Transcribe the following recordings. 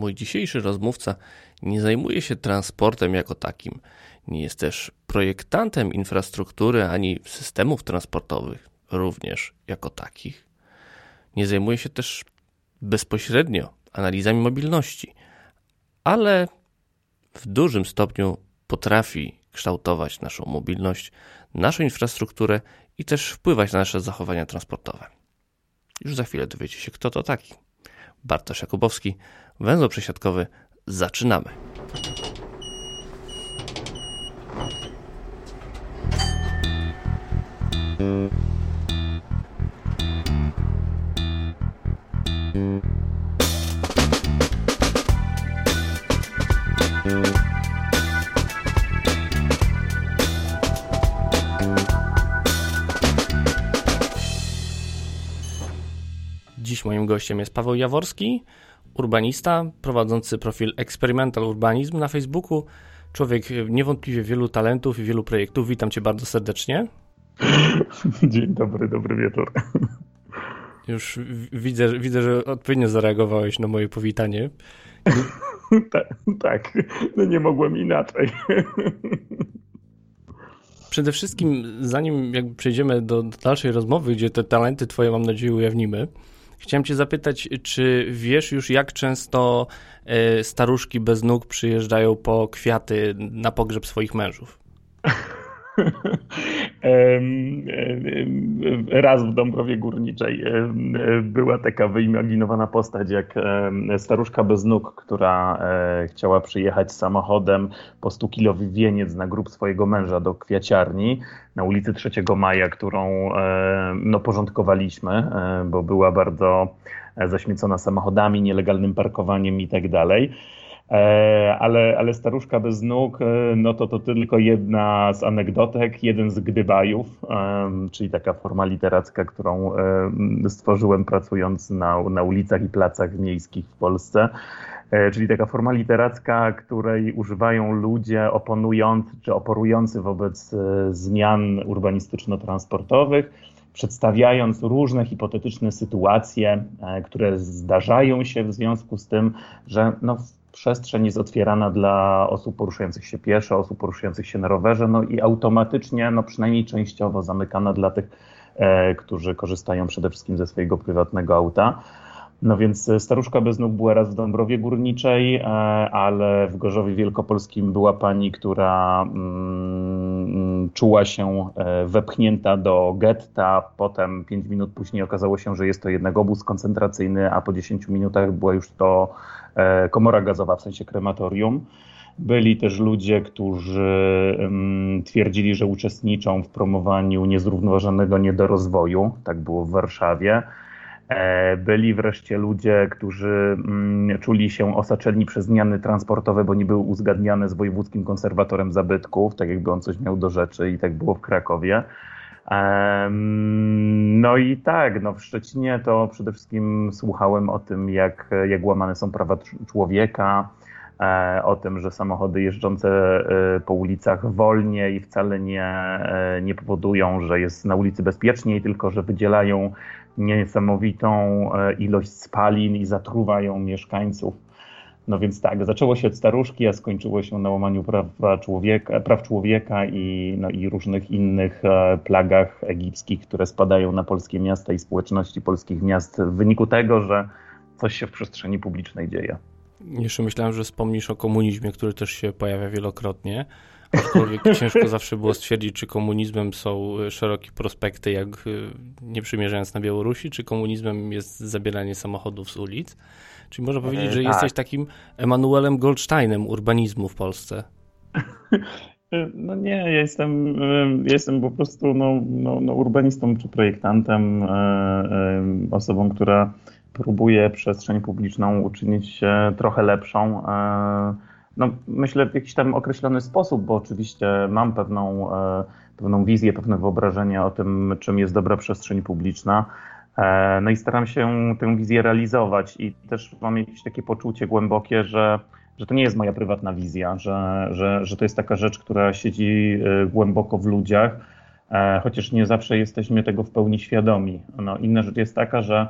Mój dzisiejszy rozmówca nie zajmuje się transportem jako takim. Nie jest też projektantem infrastruktury ani systemów transportowych, również jako takich. Nie zajmuje się też bezpośrednio analizami mobilności, ale w dużym stopniu potrafi kształtować naszą mobilność, naszą infrastrukturę i też wpływać na nasze zachowania transportowe. Już za chwilę dowiecie się, kto to taki. Bartosz Jakubowski, węzeł przesiadkowy. Zaczynamy. Dziś moim gościem jest Paweł Jaworski, urbanista, prowadzący profil Experimental Urbanizm na Facebooku. Człowiek niewątpliwie wielu talentów i wielu projektów. Witam cię bardzo serdecznie. Dzień dobry, dobry wieczór. Już widzę, widzę, że odpowiednio zareagowałeś na moje powitanie. tak, tak, no nie mogłem inaczej. Przede wszystkim, zanim jakby przejdziemy do, do dalszej rozmowy, gdzie te talenty twoje, mam nadzieję, ujawnimy, Chciałem Cię zapytać, czy wiesz już, jak często e, staruszki bez nóg przyjeżdżają po kwiaty na pogrzeb swoich mężów? Raz w Dąbrowie Górniczej była taka wyimaginowana postać jak staruszka bez nóg, która e, chciała przyjechać samochodem po 100-kilowy wieniec na grób swojego męża do kwiaciarni na ulicy 3 Maja, którą no, porządkowaliśmy, e, bo była bardzo zaśmiecona samochodami, nielegalnym parkowaniem i tak dalej. E, ale, ale staruszka bez nóg, e, no to to tylko jedna z anegdotek, jeden z gdybajów, czyli taka forma literacka, którą stworzyłem pracując na, na ulicach i placach miejskich w Polsce. E, czyli taka forma literacka, której używają ludzie oponujący czy oporujący wobec zmian urbanistyczno-transportowych, przedstawiając różne hipotetyczne sytuacje, które zdarzają się w związku z tym, że no, przestrzeń jest otwierana dla osób poruszających się pieszo, osób poruszających się na rowerze, no i automatycznie, no przynajmniej częściowo zamykana dla tych, e, którzy korzystają przede wszystkim ze swojego prywatnego auta. No więc staruszka bez nóg była raz w Dąbrowie Górniczej, e, ale w Gorzowie Wielkopolskim była pani, która mm, czuła się e, wepchnięta do getta. Potem pięć minut później okazało się, że jest to jednak obóz koncentracyjny, a po 10 minutach była już to E, komora gazowa, w sensie krematorium. Byli też ludzie, którzy twierdzili, że uczestniczą w promowaniu niezrównoważonego niedorozwoju. Tak było w Warszawie. E, byli wreszcie ludzie, którzy mm, czuli się osaczeni przez zmiany transportowe, bo nie były uzgadniane z wojewódzkim konserwatorem zabytków, tak jakby on coś miał do rzeczy i tak było w Krakowie. No i tak, no w Szczecinie to przede wszystkim słuchałem o tym, jak, jak łamane są prawa człowieka, e, o tym, że samochody jeżdżące e, po ulicach wolniej wcale nie, e, nie powodują, że jest na ulicy bezpieczniej, tylko że wydzielają niesamowitą ilość spalin i zatruwają mieszkańców. No więc tak, zaczęło się od staruszki, a skończyło się na łamaniu prawa człowieka, praw człowieka i, no i różnych innych e, plagach egipskich, które spadają na polskie miasta i społeczności polskich miast w wyniku tego, że coś się w przestrzeni publicznej dzieje. Jeszcze myślałem, że wspomnisz o komunizmie, który też się pojawia wielokrotnie. Aczkolwiek ciężko zawsze było stwierdzić, czy komunizmem są szerokie prospekty, jak e, nie przymierzając na Białorusi, czy komunizmem jest zabieranie samochodów z ulic. Czyli można powiedzieć, że tak. jesteś takim Emanuelem Goldsteinem urbanizmu w Polsce. No nie, ja jestem, jestem po prostu no, no, no urbanistą czy projektantem, e, e, osobą, która próbuje przestrzeń publiczną uczynić trochę lepszą. E, no, myślę w jakiś tam określony sposób, bo oczywiście mam pewną, pewną wizję, pewne wyobrażenie o tym, czym jest dobra przestrzeń publiczna. E, no i staram się tę wizję realizować i też mam jakieś takie poczucie głębokie, że, że to nie jest moja prywatna wizja, że, że, że to jest taka rzecz, która siedzi e, głęboko w ludziach, e, chociaż nie zawsze jesteśmy tego w pełni świadomi. No, inna rzecz jest taka, że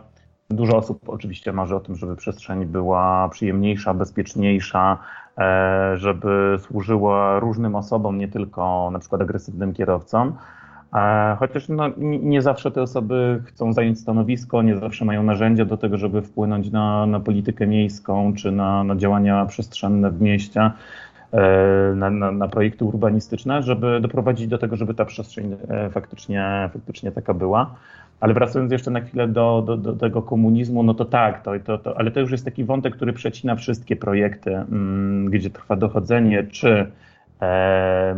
Dużo osób oczywiście marzy o tym, żeby przestrzeń była przyjemniejsza, bezpieczniejsza, e, żeby służyła różnym osobom, nie tylko na przykład agresywnym kierowcom. E, chociaż no, nie zawsze te osoby chcą zająć stanowisko, nie zawsze mają narzędzia do tego, żeby wpłynąć na, na politykę miejską czy na, na działania przestrzenne w mieście, e, na, na, na, projekty urbanistyczne, żeby doprowadzić do tego, żeby ta przestrzeń faktycznie, faktycznie taka była. Ale wracając jeszcze na chwilę do, do, do tego komunizmu, no to tak, to, to, to, ale to już jest taki wątek, który przecina wszystkie projekty, mm, gdzie trwa dochodzenie, czy e,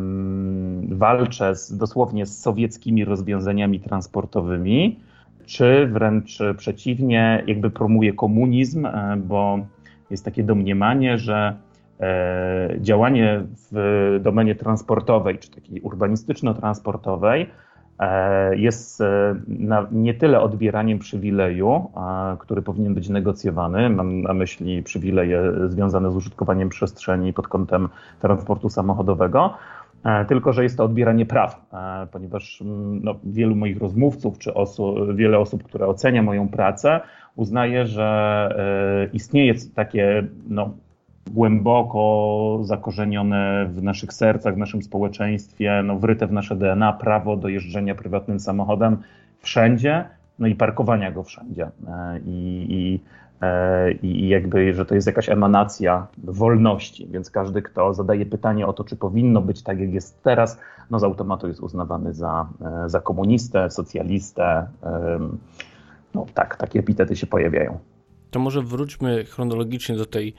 walczę z, dosłownie z sowieckimi rozwiązaniami transportowymi, czy wręcz przeciwnie, jakby promuje komunizm, e, bo jest takie domniemanie, że e, działanie w domenie transportowej, czy takiej urbanistyczno-transportowej, jest e, nie tyle odbieraniem przywileju, który powinien być negocjowany, mam na myśli przywileje związane z użytkowaniem przestrzeni pod kątem transportu samochodowego, e, tylko że jest to odbieranie praw, ponieważ mm, no, wielu moich rozmówców, czy osób, wiele osób, które ocenia moją pracę, uznaje, że istnieje takie no, głęboko zakorzenione w naszych sercach, w naszym społeczeństwie, no, wryte w nasze DNA prawo do jeżdżenia prywatnym samochodem wszędzie, no i parkowania go wszędzie. E, I, i, e, i jakby, że to jest jakaś emanacja wolności, więc każdy, kto zadaje pytanie o to, czy powinno być tak, jak jest teraz, no z automatu jest uznawany za, e, za komunistę, socjalistę. No tak, takie epitety się pojawiają. To może wróćmy chronologicznie do tej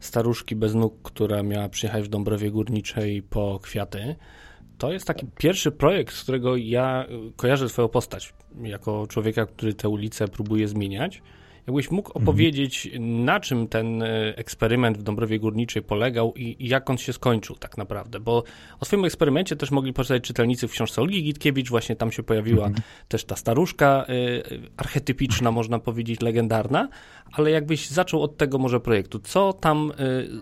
staruszki bez nóg, która miała przyjechać w Dąbrowie Górniczej po kwiaty. To jest taki pierwszy projekt, z którego ja kojarzę swoją postać, jako człowieka, który tę ulicę próbuje zmieniać. Jakbyś mógł mhm. opowiedzieć, mhm. na czym ten e, eksperyment w Dąbrowie Górniczej polegał i, jak on się skończył tak naprawdę? Bo o swoim eksperymencie też mogli poczytać czytelnicy w książce Olgi Gitkiewicz, właśnie tam się pojawiła mhm. też ta staruszka y, archetypiczna, można powiedzieć, legendarna, ale jakbyś zaczął od tego może projektu, co tam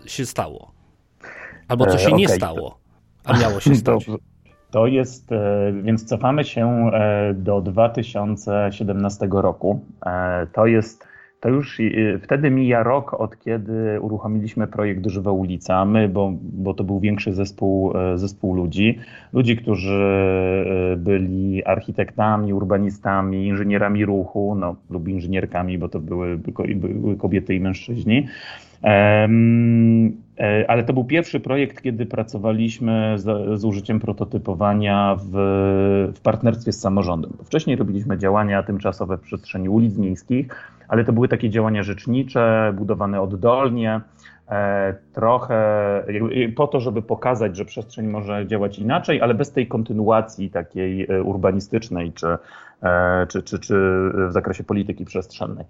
y, się stało? Albo co się e, okay. nie stało, a miało się stać? To jest, więc cofamy się do 2017 roku. To jest to już y, wtedy mija rok od kiedy uruchomiliśmy projekt Żywa Ulica. My, bo, bo to był większy zespół, e, zespół ludzi. Ludzi, którzy e, byli architektami, urbanistami, inżynierami ruchu, no, lub inżynierkami, bo to były, były kobiety i mężczyźni. E, ale to był pierwszy projekt, kiedy pracowaliśmy z, z użyciem prototypowania w, w partnerstwie z samorządem. Wcześniej robiliśmy działania tymczasowe w przestrzeni ulic miejskich, ale to były takie działania rzecznicze, budowane oddolnie, e, trochę po to, żeby pokazać, że przestrzeń może działać inaczej, ale bez tej kontynuacji takiej e, urbanistycznej czy, czy, czy, czy w zakresie polityki przestrzennej.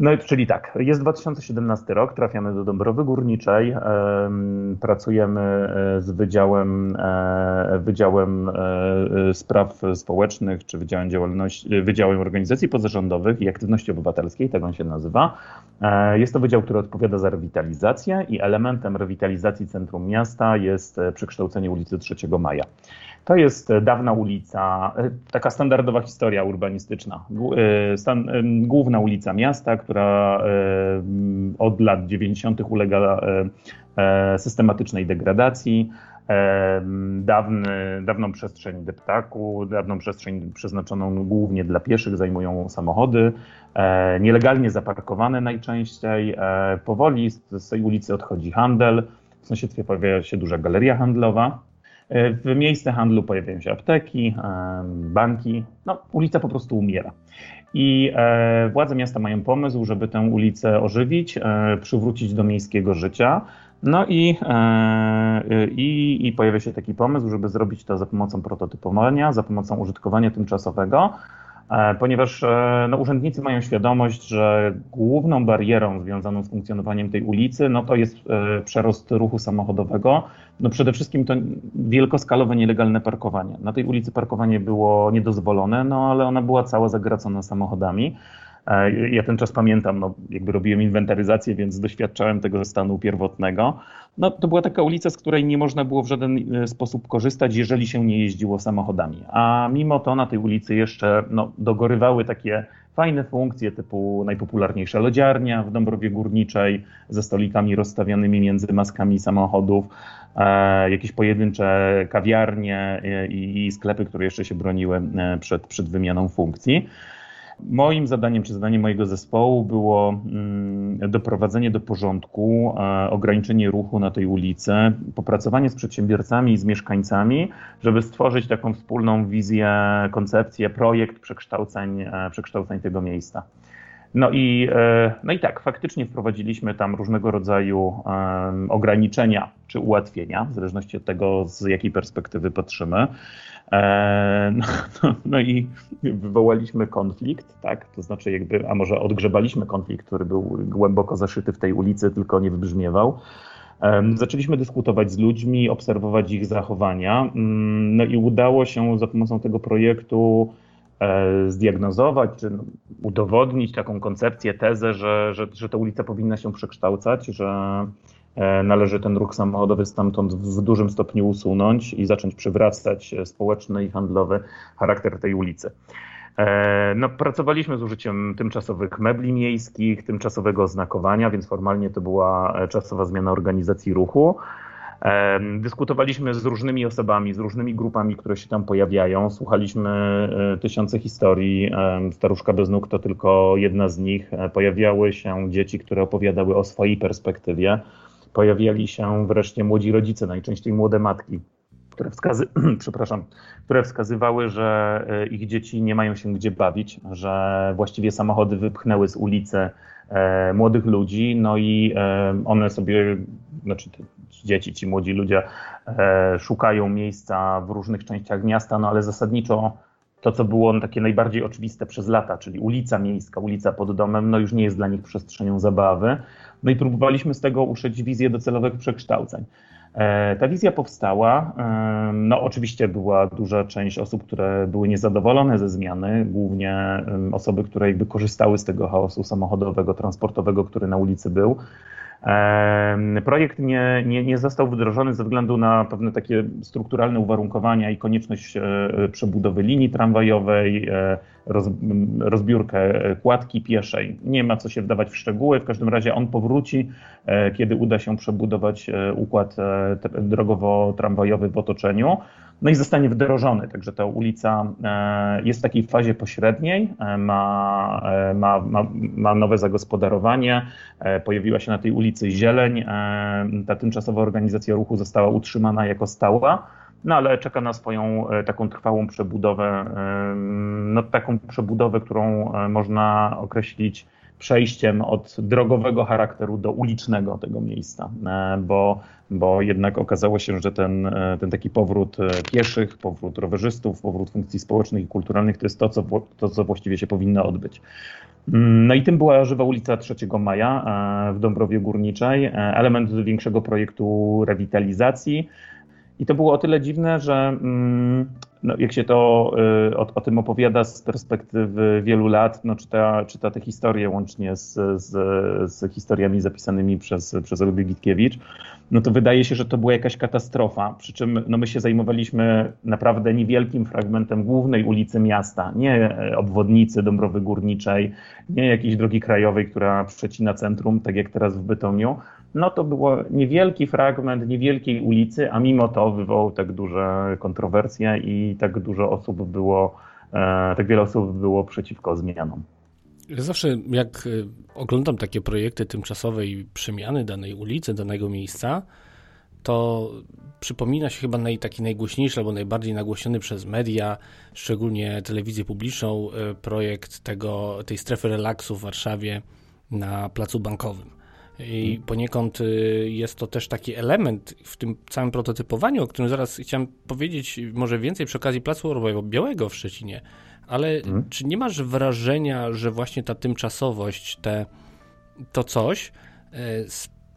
No czyli tak, jest 2017 rok, trafiamy do Dąbrowy Górniczej, pracujemy e, z Wydziałem, e, Wydziałem e, Spraw Społecznych, czy Wydziałem, Działalności, Wydziałem Organizacji Pozarządowych i Aktywności Obywatelskiej, tak on się nazywa. Jest to wydział, który odpowiada za rewitalizację i elementem rewitalizacji centrum miasta jest przekształcenie ulicy 3 Maja. To jest e, dawna ulica, e, taka standardowa historia urbanistyczna. E, główna ulica miasta, która od lat 90. ulega systematycznej degradacji. Dawny, dawną przestrzeń deptaku, dawną przestrzeń przeznaczoną głównie dla pieszych zajmują samochody, nielegalnie zaparkowane najczęściej. Powoli z tej ulicy odchodzi handel, w sąsiedztwie pojawia się duża galeria handlowa. W miejsce handlu pojawiają się apteki, banki. No, ulica po prostu umiera. I e, władze miasta mają pomysł, żeby tę ulicę ożywić, e, przywrócić do miejskiego życia. No i, e, i, i pojawia się taki pomysł, żeby zrobić to za pomocą prototypowania, za pomocą użytkowania tymczasowego, ponieważ e, no, urzędnicy mają świadomość, że główną barierą związaną z funkcjonowaniem tej ulicy no, to jest e, przerost ruchu samochodowego. No, przede wszystkim to wielkoskalowe nielegalne parkowanie. Na tej ulicy parkowanie było niedozwolone, no ale ona była cała zagracona samochodami. Ja ten czas pamiętam, no, jakby robiłem inwentaryzację, więc doświadczałem tego stanu pierwotnego. No, to była taka ulica, z której nie można było w żaden e, sposób korzystać, jeżeli się nie jeździło samochodami. A mimo to na tej ulicy jeszcze no, dogorywały takie fajne funkcje typu najpopularniejsza lodziarnia w Dąbrowie Górniczej ze stolikami rozstawionymi między maskami samochodów, e, jakieś pojedyncze kawiarnie i, i sklepy, które jeszcze się broniły przed, przed wymianą funkcji. Moim zadaniem, czy zadaniem mojego zespołu było mm, doprowadzenie do porządku, e, ograniczenie ruchu na tej ulicy, popracowanie z przedsiębiorcami i z mieszkańcami, żeby stworzyć taką wspólną wizję, koncepcję, projekt przekształceń, e, przekształceń tego miejsca. No i, e, no i tak, faktycznie wprowadziliśmy tam różnego rodzaju ograniczenia czy ułatwienia, w zależności od tego, z jakiej perspektywy patrzymy. E, no, no, no, i wywołaliśmy konflikt, tak? To znaczy, jakby, a może odgrzebaliśmy konflikt, który był głęboko zaszyty w tej ulicy, tylko nie wybrzmiewał. Zaczęliśmy dyskutować z ludźmi, obserwować ich zachowania. Mm, no i udało się za pomocą tego projektu zdiagnozować, czy no, udowodnić taką koncepcję, tezę, że, że, że ta ulica powinna się przekształcać, że E, należy ten ruch samochodowy stamtąd w dużym stopniu usunąć i zacząć przywracać społeczny i handlowy charakter tej ulicy. E, no, pracowaliśmy z użyciem tymczasowych mebli miejskich, tymczasowego oznakowania, więc formalnie to była czasowa zmiana organizacji ruchu. E, dyskutowaliśmy z różnymi osobami, z różnymi grupami, które się tam pojawiają. Słuchaliśmy tysiące historii. Staruszka bez nóg to tylko jedna z nich. Pojawiały się dzieci, które opowiadały o swojej perspektywie pojawiali się wreszcie młodzi rodzice, najczęściej młode matki, które, wskazy przepraszam, które wskazywały, że e, ich dzieci nie mają się gdzie bawić, że właściwie samochody wypchnęły z ulicy e, młodych ludzi, no i e, one sobie, znaczy dzieci, ci młodzi ludzie szukają miejsca w różnych częściach miasta, no ale zasadniczo to, co było takie najbardziej oczywiste przez lata, czyli ulica miejska, ulica pod domem, no już nie jest dla nich przestrzenią zabawy. No i próbowaliśmy z tego uszyć wizję docelowych przekształceń. E, ta wizja powstała. E, no, oczywiście była duża część osób, które były niezadowolone ze zmiany, głównie osoby, które jakby korzystały z tego chaosu samochodowego, transportowego, który na ulicy był. Projekt nie, nie, nie został wdrożony ze względu na pewne takie strukturalne uwarunkowania i konieczność e, przebudowy linii tramwajowej, e, roz, rozbiórkę kładki pieszej. Nie ma co się wdawać w szczegóły, w każdym razie on powróci, e, kiedy uda się przebudować układ drogowo-tramwajowy w otoczeniu no i zostanie wdrożony. Także ta ulica e, jest w takiej fazie pośredniej, e, ma, e, ma, ma, ma nowe zagospodarowanie, pojawiła się na tej ulicy zieleń, ta tymczasowa organizacja ruchu została utrzymana jako stała. No ale czeka na swoją taką trwałą przebudowę, no taką przebudowę, którą można określić przejściem od drogowego charakteru do ulicznego tego miejsca, e, bo, bo jednak okazało się, że ten, e, ten taki powrót e, pieszych, powrót rowerzystów, powrót funkcji społecznych i kulturalnych to jest to, co, to, co właściwie się powinno odbyć. Mm, no i tym była Żywa ulica 3 Maja w Dąbrowie Górniczej, element większego projektu rewitalizacji. I to było o tyle dziwne, że mm, no, jak się to y, o, o, tym opowiada z perspektywy wielu lat, no, czyta, czyta te historie łącznie z, z, z historiami zapisanymi przez, przez Olgę Gitkiewicz, no to wydaje się, że to była jakaś katastrofa. Przy czym no, my się zajmowaliśmy naprawdę niewielkim fragmentem głównej ulicy miasta, nie obwodnicy Dąbrowy Górniczej, nie jakiejś drogi krajowej, która przecina centrum, tak jak teraz w Bytomiu, no to było niewielki fragment niewielkiej ulicy, a mimo to wywołał tak duże kontrowersje i tak dużo osób było, e, tak wiele osób było przeciwko zmianom. Zawsze jak e, oglądam takie projekty tymczasowe i przemiany danej ulicy, danego miejsca, to przypomina się chyba naj, taki najgłośniejszy albo najbardziej nagłośniony przez media, szczególnie telewizję publiczną, e, projekt tego, tej strefy relaksu w Warszawie na Placu Bankowym. I poniekąd y, jest to też taki element w tym całym prototypowaniu, o którym zaraz chciałem powiedzieć, może więcej przy okazji Placu Białego w Szczecinie. Ale hmm. czy nie masz wrażenia, że właśnie ta tymczasowość, te, to coś y,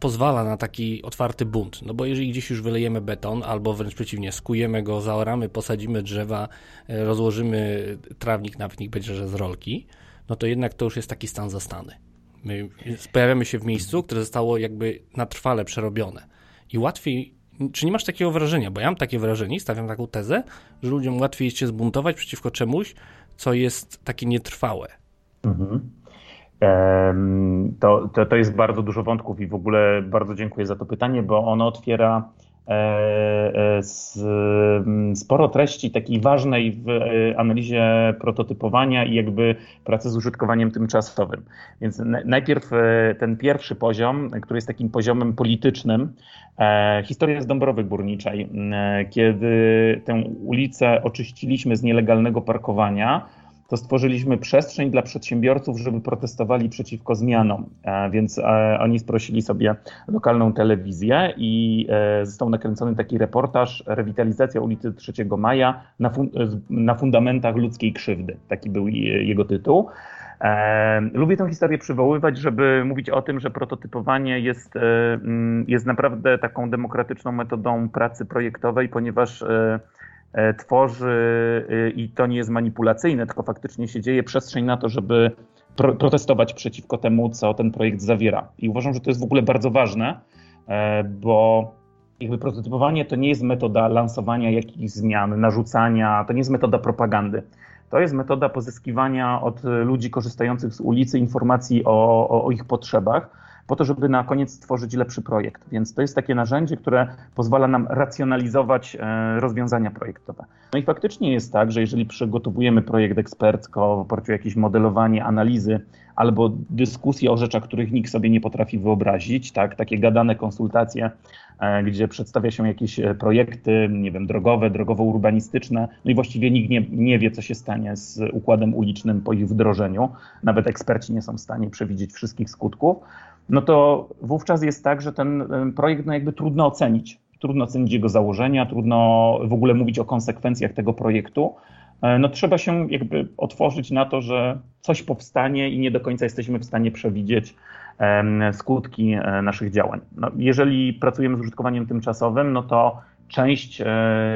pozwala na taki otwarty bunt? No bo jeżeli gdzieś już wylejemy beton, albo wręcz przeciwnie, skujemy go, zaoramy, posadzimy drzewa, y, rozłożymy trawnik, nawet niech będzie, że z rolki, no to jednak to już jest taki stan zastany. My pojawiamy się w miejscu, które zostało jakby na trwale przerobione. I łatwiej, czy nie masz takiego wrażenia? Bo ja mam takie wrażenie, stawiam taką tezę, że ludziom łatwiej jest się zbuntować przeciwko czemuś, co jest takie nietrwałe. Mhm. To, to, to jest bardzo dużo wątków i w ogóle bardzo dziękuję za to pytanie, bo ono otwiera E, e, mm, sporo treści takiej ważnej w e, analizie prototypowania i jakby pracy z użytkowaniem tymczasowym. Więc najpierw ten pierwszy poziom, który jest takim poziomem politycznym, historia z Dąbrowy Górniczej, kiedy tę ulicę oczyściliśmy z nielegalnego parkowania, to stworzyliśmy przestrzeń dla przedsiębiorców, żeby protestowali przeciwko zmianom. E, więc e, oni sprosili sobie lokalną telewizję i e, został nakręcony taki reportaż Rewitalizacja ulicy 3 Maja na, fun na fundamentach ludzkiej krzywdy. Taki był jego tytuł. Lubię tę historię przywoływać, żeby mówić o tym, że prototypowanie jest, jest naprawdę taką demokratyczną metodą pracy projektowej, ponieważ tworzy y, i to nie jest manipulacyjne, tylko faktycznie się dzieje przestrzeń na to, żeby pro protestować przeciwko temu, co ten projekt zawiera. I uważam, że to jest w ogóle bardzo ważne, e, bo jakby prototypowanie to nie jest metoda lansowania jakichś zmian, narzucania, to nie jest metoda propagandy. To jest metoda pozyskiwania od ludzi korzystających z ulicy informacji o, o, o ich potrzebach po to, żeby na koniec stworzyć lepszy projekt. Więc to jest takie narzędzie, które pozwala nam racjonalizować e, rozwiązania projektowe. No i faktycznie jest tak, że jeżeli przygotowujemy projekt ekspercko w oparciu o jakieś modelowanie, analizy albo dyskusje o rzeczach, których nikt sobie nie potrafi wyobrazić, tak, takie gadane konsultacje, e, gdzie przedstawia się jakieś e, projekty, nie wiem, drogowe, drogowo-urbanistyczne, no i właściwie nikt nie, nie wie, co się stanie z układem ulicznym po ich wdrożeniu. Nawet eksperci nie są w stanie przewidzieć wszystkich skutków no to wówczas jest tak, że ten projekt no jakby trudno ocenić. Trudno ocenić jego założenia, trudno w ogóle mówić o konsekwencjach tego projektu. E, no trzeba się jakby otworzyć na to, że coś powstanie i nie do końca jesteśmy w stanie przewidzieć skutki e, naszych działań. No, jeżeli pracujemy z użytkowaniem tymczasowym, no to część, e,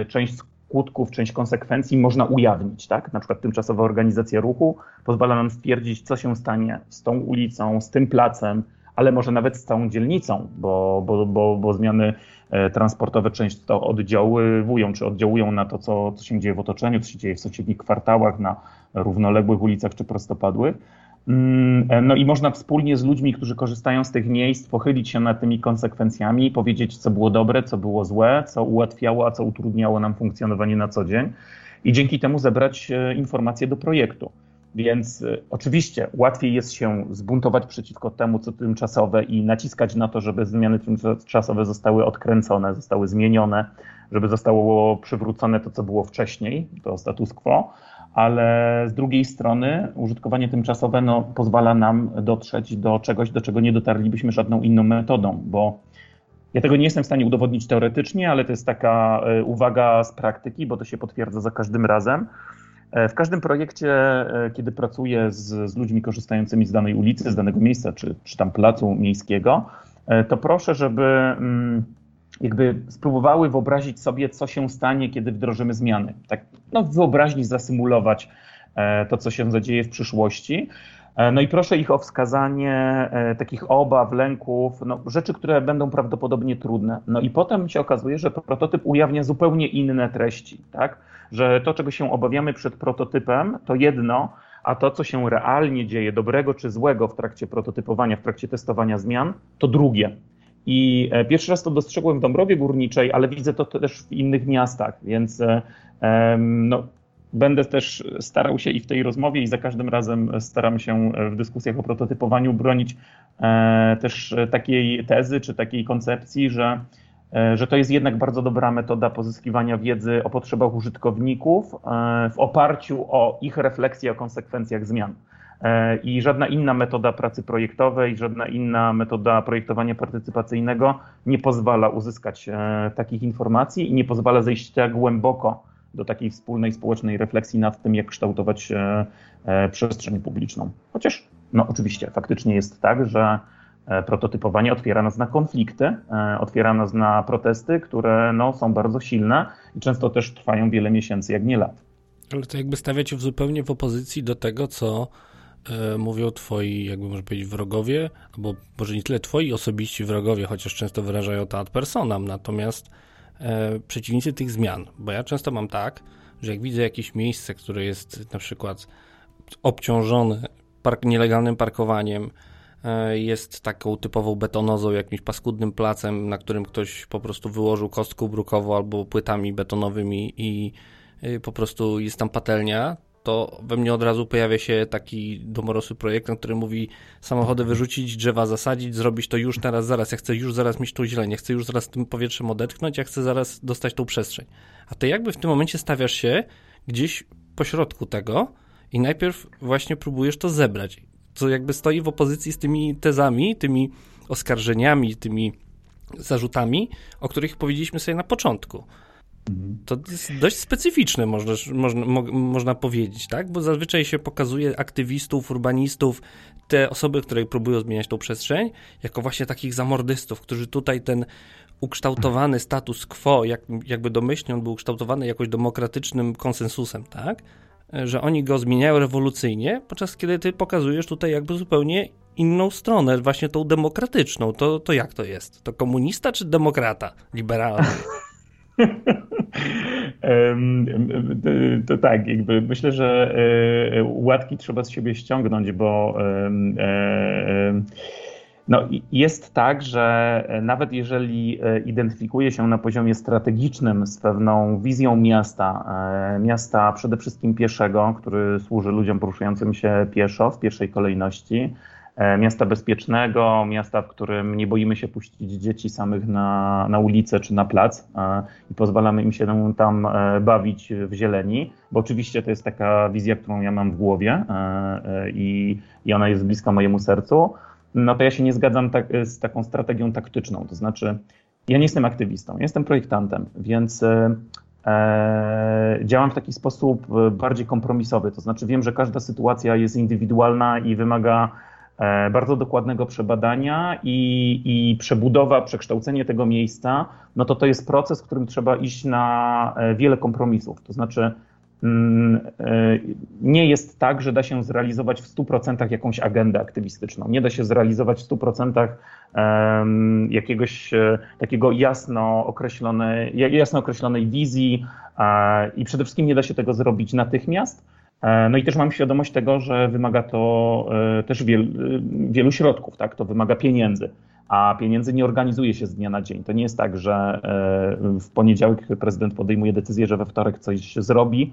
część skutków, część konsekwencji można ujawnić, tak? Na przykład tymczasowa organizacja ruchu pozwala nam stwierdzić, co się stanie z tą ulicą, z tym placem, ale może nawet z całą dzielnicą, bo, bo, bo, bo zmiany e, transportowe często oddziaływują, czy oddziałują na to, co, co się dzieje w otoczeniu, co się dzieje w sąsiednich kwartałach, na równoległych ulicach czy prostopadłych. Mm, e, no i można wspólnie z ludźmi, którzy korzystają z tych miejsc, pochylić się nad tymi konsekwencjami, powiedzieć, co było dobre, co było złe, co ułatwiało, a co utrudniało nam funkcjonowanie na co dzień i dzięki temu zebrać e, informacje do projektu. Więc y, oczywiście łatwiej jest się zbuntować przeciwko temu, co tymczasowe i naciskać na to, żeby zmiany tymczasowe zostały odkręcone, zostały zmienione, żeby zostało przywrócone to, co było wcześniej, to status quo, ale z drugiej strony użytkowanie tymczasowe no, pozwala nam dotrzeć do czegoś, do czego nie dotarlibyśmy żadną inną metodą, bo ja tego nie jestem w stanie udowodnić teoretycznie, ale to jest taka y, uwaga z praktyki, bo to się potwierdza za każdym razem w każdym projekcie, e, kiedy pracuję z, z, ludźmi korzystającymi z danej ulicy, z danego miejsca, czy, czy tam placu miejskiego, e, to proszę, żeby mm, jakby spróbowały wyobrazić sobie, co się stanie, kiedy wdrożymy zmiany. Tak no, wyobraźni zasymulować to, co się zadzieje w przyszłości. No i proszę ich o wskazanie takich obaw, lęków, no, rzeczy, które będą prawdopodobnie trudne. No i potem się okazuje, że prototyp ujawnia zupełnie inne treści, tak? że to, czego się obawiamy przed prototypem, to jedno, a to, co się realnie dzieje, dobrego czy złego w trakcie prototypowania, w trakcie testowania zmian, to drugie. I e, pierwszy raz to dostrzegłem w Dąbrowie Górniczej, ale widzę to też w innych miastach, więc e, no, będę też starał się i w tej rozmowie, i za każdym razem staram się w dyskusjach o prototypowaniu bronić e, też takiej tezy czy takiej koncepcji, że E, że to jest jednak bardzo dobra metoda pozyskiwania wiedzy o potrzebach użytkowników e, w oparciu o ich refleksję o konsekwencjach zmian. I żadna inna metoda pracy projektowej, żadna inna metoda projektowania partycypacyjnego nie pozwala uzyskać takich informacji i nie pozwala zejść tak głęboko do takiej wspólnej społecznej refleksji nad tym, jak kształtować przestrzeń publiczną. Chociaż, no oczywiście, faktycznie jest tak, że E, prototypowanie otwiera nas na konflikty, e, otwiera nas na protesty, które no, są bardzo silne i często też trwają wiele miesięcy, jak nie lat. Ale to jakby stawiacie w zupełnie w opozycji do tego, co e, mówią twoi, jakby można powiedzieć, wrogowie, albo może nie tyle twoi osobiści wrogowie, chociaż często wyrażają to ad personam, natomiast e, przeciwnicy tych zmian. Bo ja często mam tak, że jak widzę jakieś miejsce, które jest na przykład obciążone park, nielegalnym parkowaniem, e, jest taką typową betonozą, jakimś paskudnym placem, na którym ktoś po prostu wyłożył kostką brukową albo płytami betonowymi i po prostu jest tam patelnia, to we mnie od razu pojawia się taki domorosły projekt, na który mówi samochody wyrzucić, drzewa zasadzić, zrobić to już teraz, zaraz. Ja chcę już zaraz mieć tą zieleń, ja chcę już zaraz tym powietrzem odetchnąć, ja chcę zaraz dostać tą przestrzeń. A ty jakby w tym momencie stawiasz się gdzieś pośrodku tego i najpierw właśnie próbujesz to zebrać, co jakby stoi w opozycji z tymi tezami, tymi oskarżeniami, tymi zarzutami, o których powiedzieliśmy sobie na początku. To jest dość specyficzne, można, można, mo, można powiedzieć, tak? Bo zazwyczaj się pokazuje aktywistów, urbanistów, te osoby, które próbują zmieniać tą przestrzeń, jako właśnie takich zamordystów, którzy tutaj ten ukształtowany status quo, jak, jakby domyślnie on był ukształtowany jakoś demokratycznym konsensusem, tak? Że oni go zmieniają rewolucyjnie, podczas kiedy ty pokazujesz tutaj jakby zupełnie inną stronę, właśnie tą demokratyczną. To, to jak to jest? To komunista czy demokrata liberalny? to tak, jakby myślę, że e, łatki trzeba z siebie ściągnąć, bo e, no, jest tak, że nawet jeżeli e, identyfikuje się na poziomie strategicznym z pewną wizją miasta, miasta przede wszystkim pieszego, który służy ludziom poruszającym się pieszo w pierwszej kolejności, miasta bezpiecznego, miasta, w którym nie boimy się puścić dzieci samych na, na ulicę czy na plac e, i pozwalamy im się tam e, bawić w zieleni, bo oczywiście to jest taka wizja, którą ja mam w głowie i, i ona jest bliska mojemu sercu, no to ja się nie zgadzam tak, z taką strategią taktyczną, to znaczy ja nie jestem aktywistą, jestem projektantem, więc działam w taki sposób bardziej kompromisowy, to znaczy wiem, że każda sytuacja jest indywidualna i wymaga E, bardzo dokładnego przebadania i, i przebudowa, przekształcenie tego miejsca, no to to jest proces, w którym trzeba iść na e, wiele kompromisów. To znaczy, mm, e, nie jest tak, że da się zrealizować w 100% jakąś agendę aktywistyczną. Nie da się zrealizować w 100% jakiegoś takiego jasno określonej, jasno określonej wizji i przede wszystkim nie da się tego zrobić natychmiast E, no i też mam świadomość tego, że wymaga to e, też wiel, wielu środków, tak? To wymaga pieniędzy, a pieniędzy nie organizuje się z dnia na dzień. To nie jest tak, że e, w poniedziałek prezydent podejmuje decyzję, że we wtorek coś zrobi.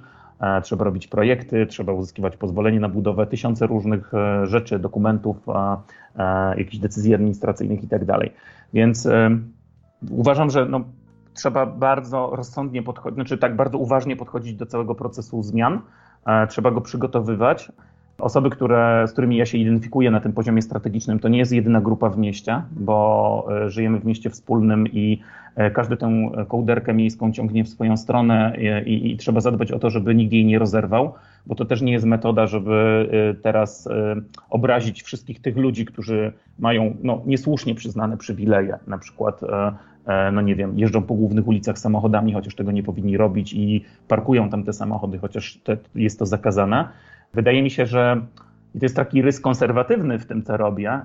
Trzeba robić projekty, trzeba uzyskiwać pozwolenie na budowę, tysiące różnych rzeczy, dokumentów, jakichś decyzji administracyjnych i tak dalej. Więc uważam, że no, trzeba bardzo rozsądnie podchodzić, znaczy tak bardzo uważnie podchodzić do całego procesu zmian E, trzeba go przygotowywać. Osoby, które, z którymi ja się identyfikuję na tym poziomie strategicznym, to nie jest jedyna grupa w mieście, bo e, żyjemy w mieście wspólnym i e, każdy tę kołderkę miejską ciągnie w swoją stronę i, i, trzeba zadbać o to, żeby nikt jej nie rozerwał, bo to też nie jest metoda, żeby teraz obrazić wszystkich tych ludzi, którzy mają no, niesłusznie przyznane przywileje, na przykład E, no nie wiem, jeżdżą po głównych ulicach samochodami, chociaż tego nie powinni robić i parkują tam te samochody, chociaż te, jest to zakazane. Wydaje mi się, że i to jest taki rys konserwatywny w tym, co robię.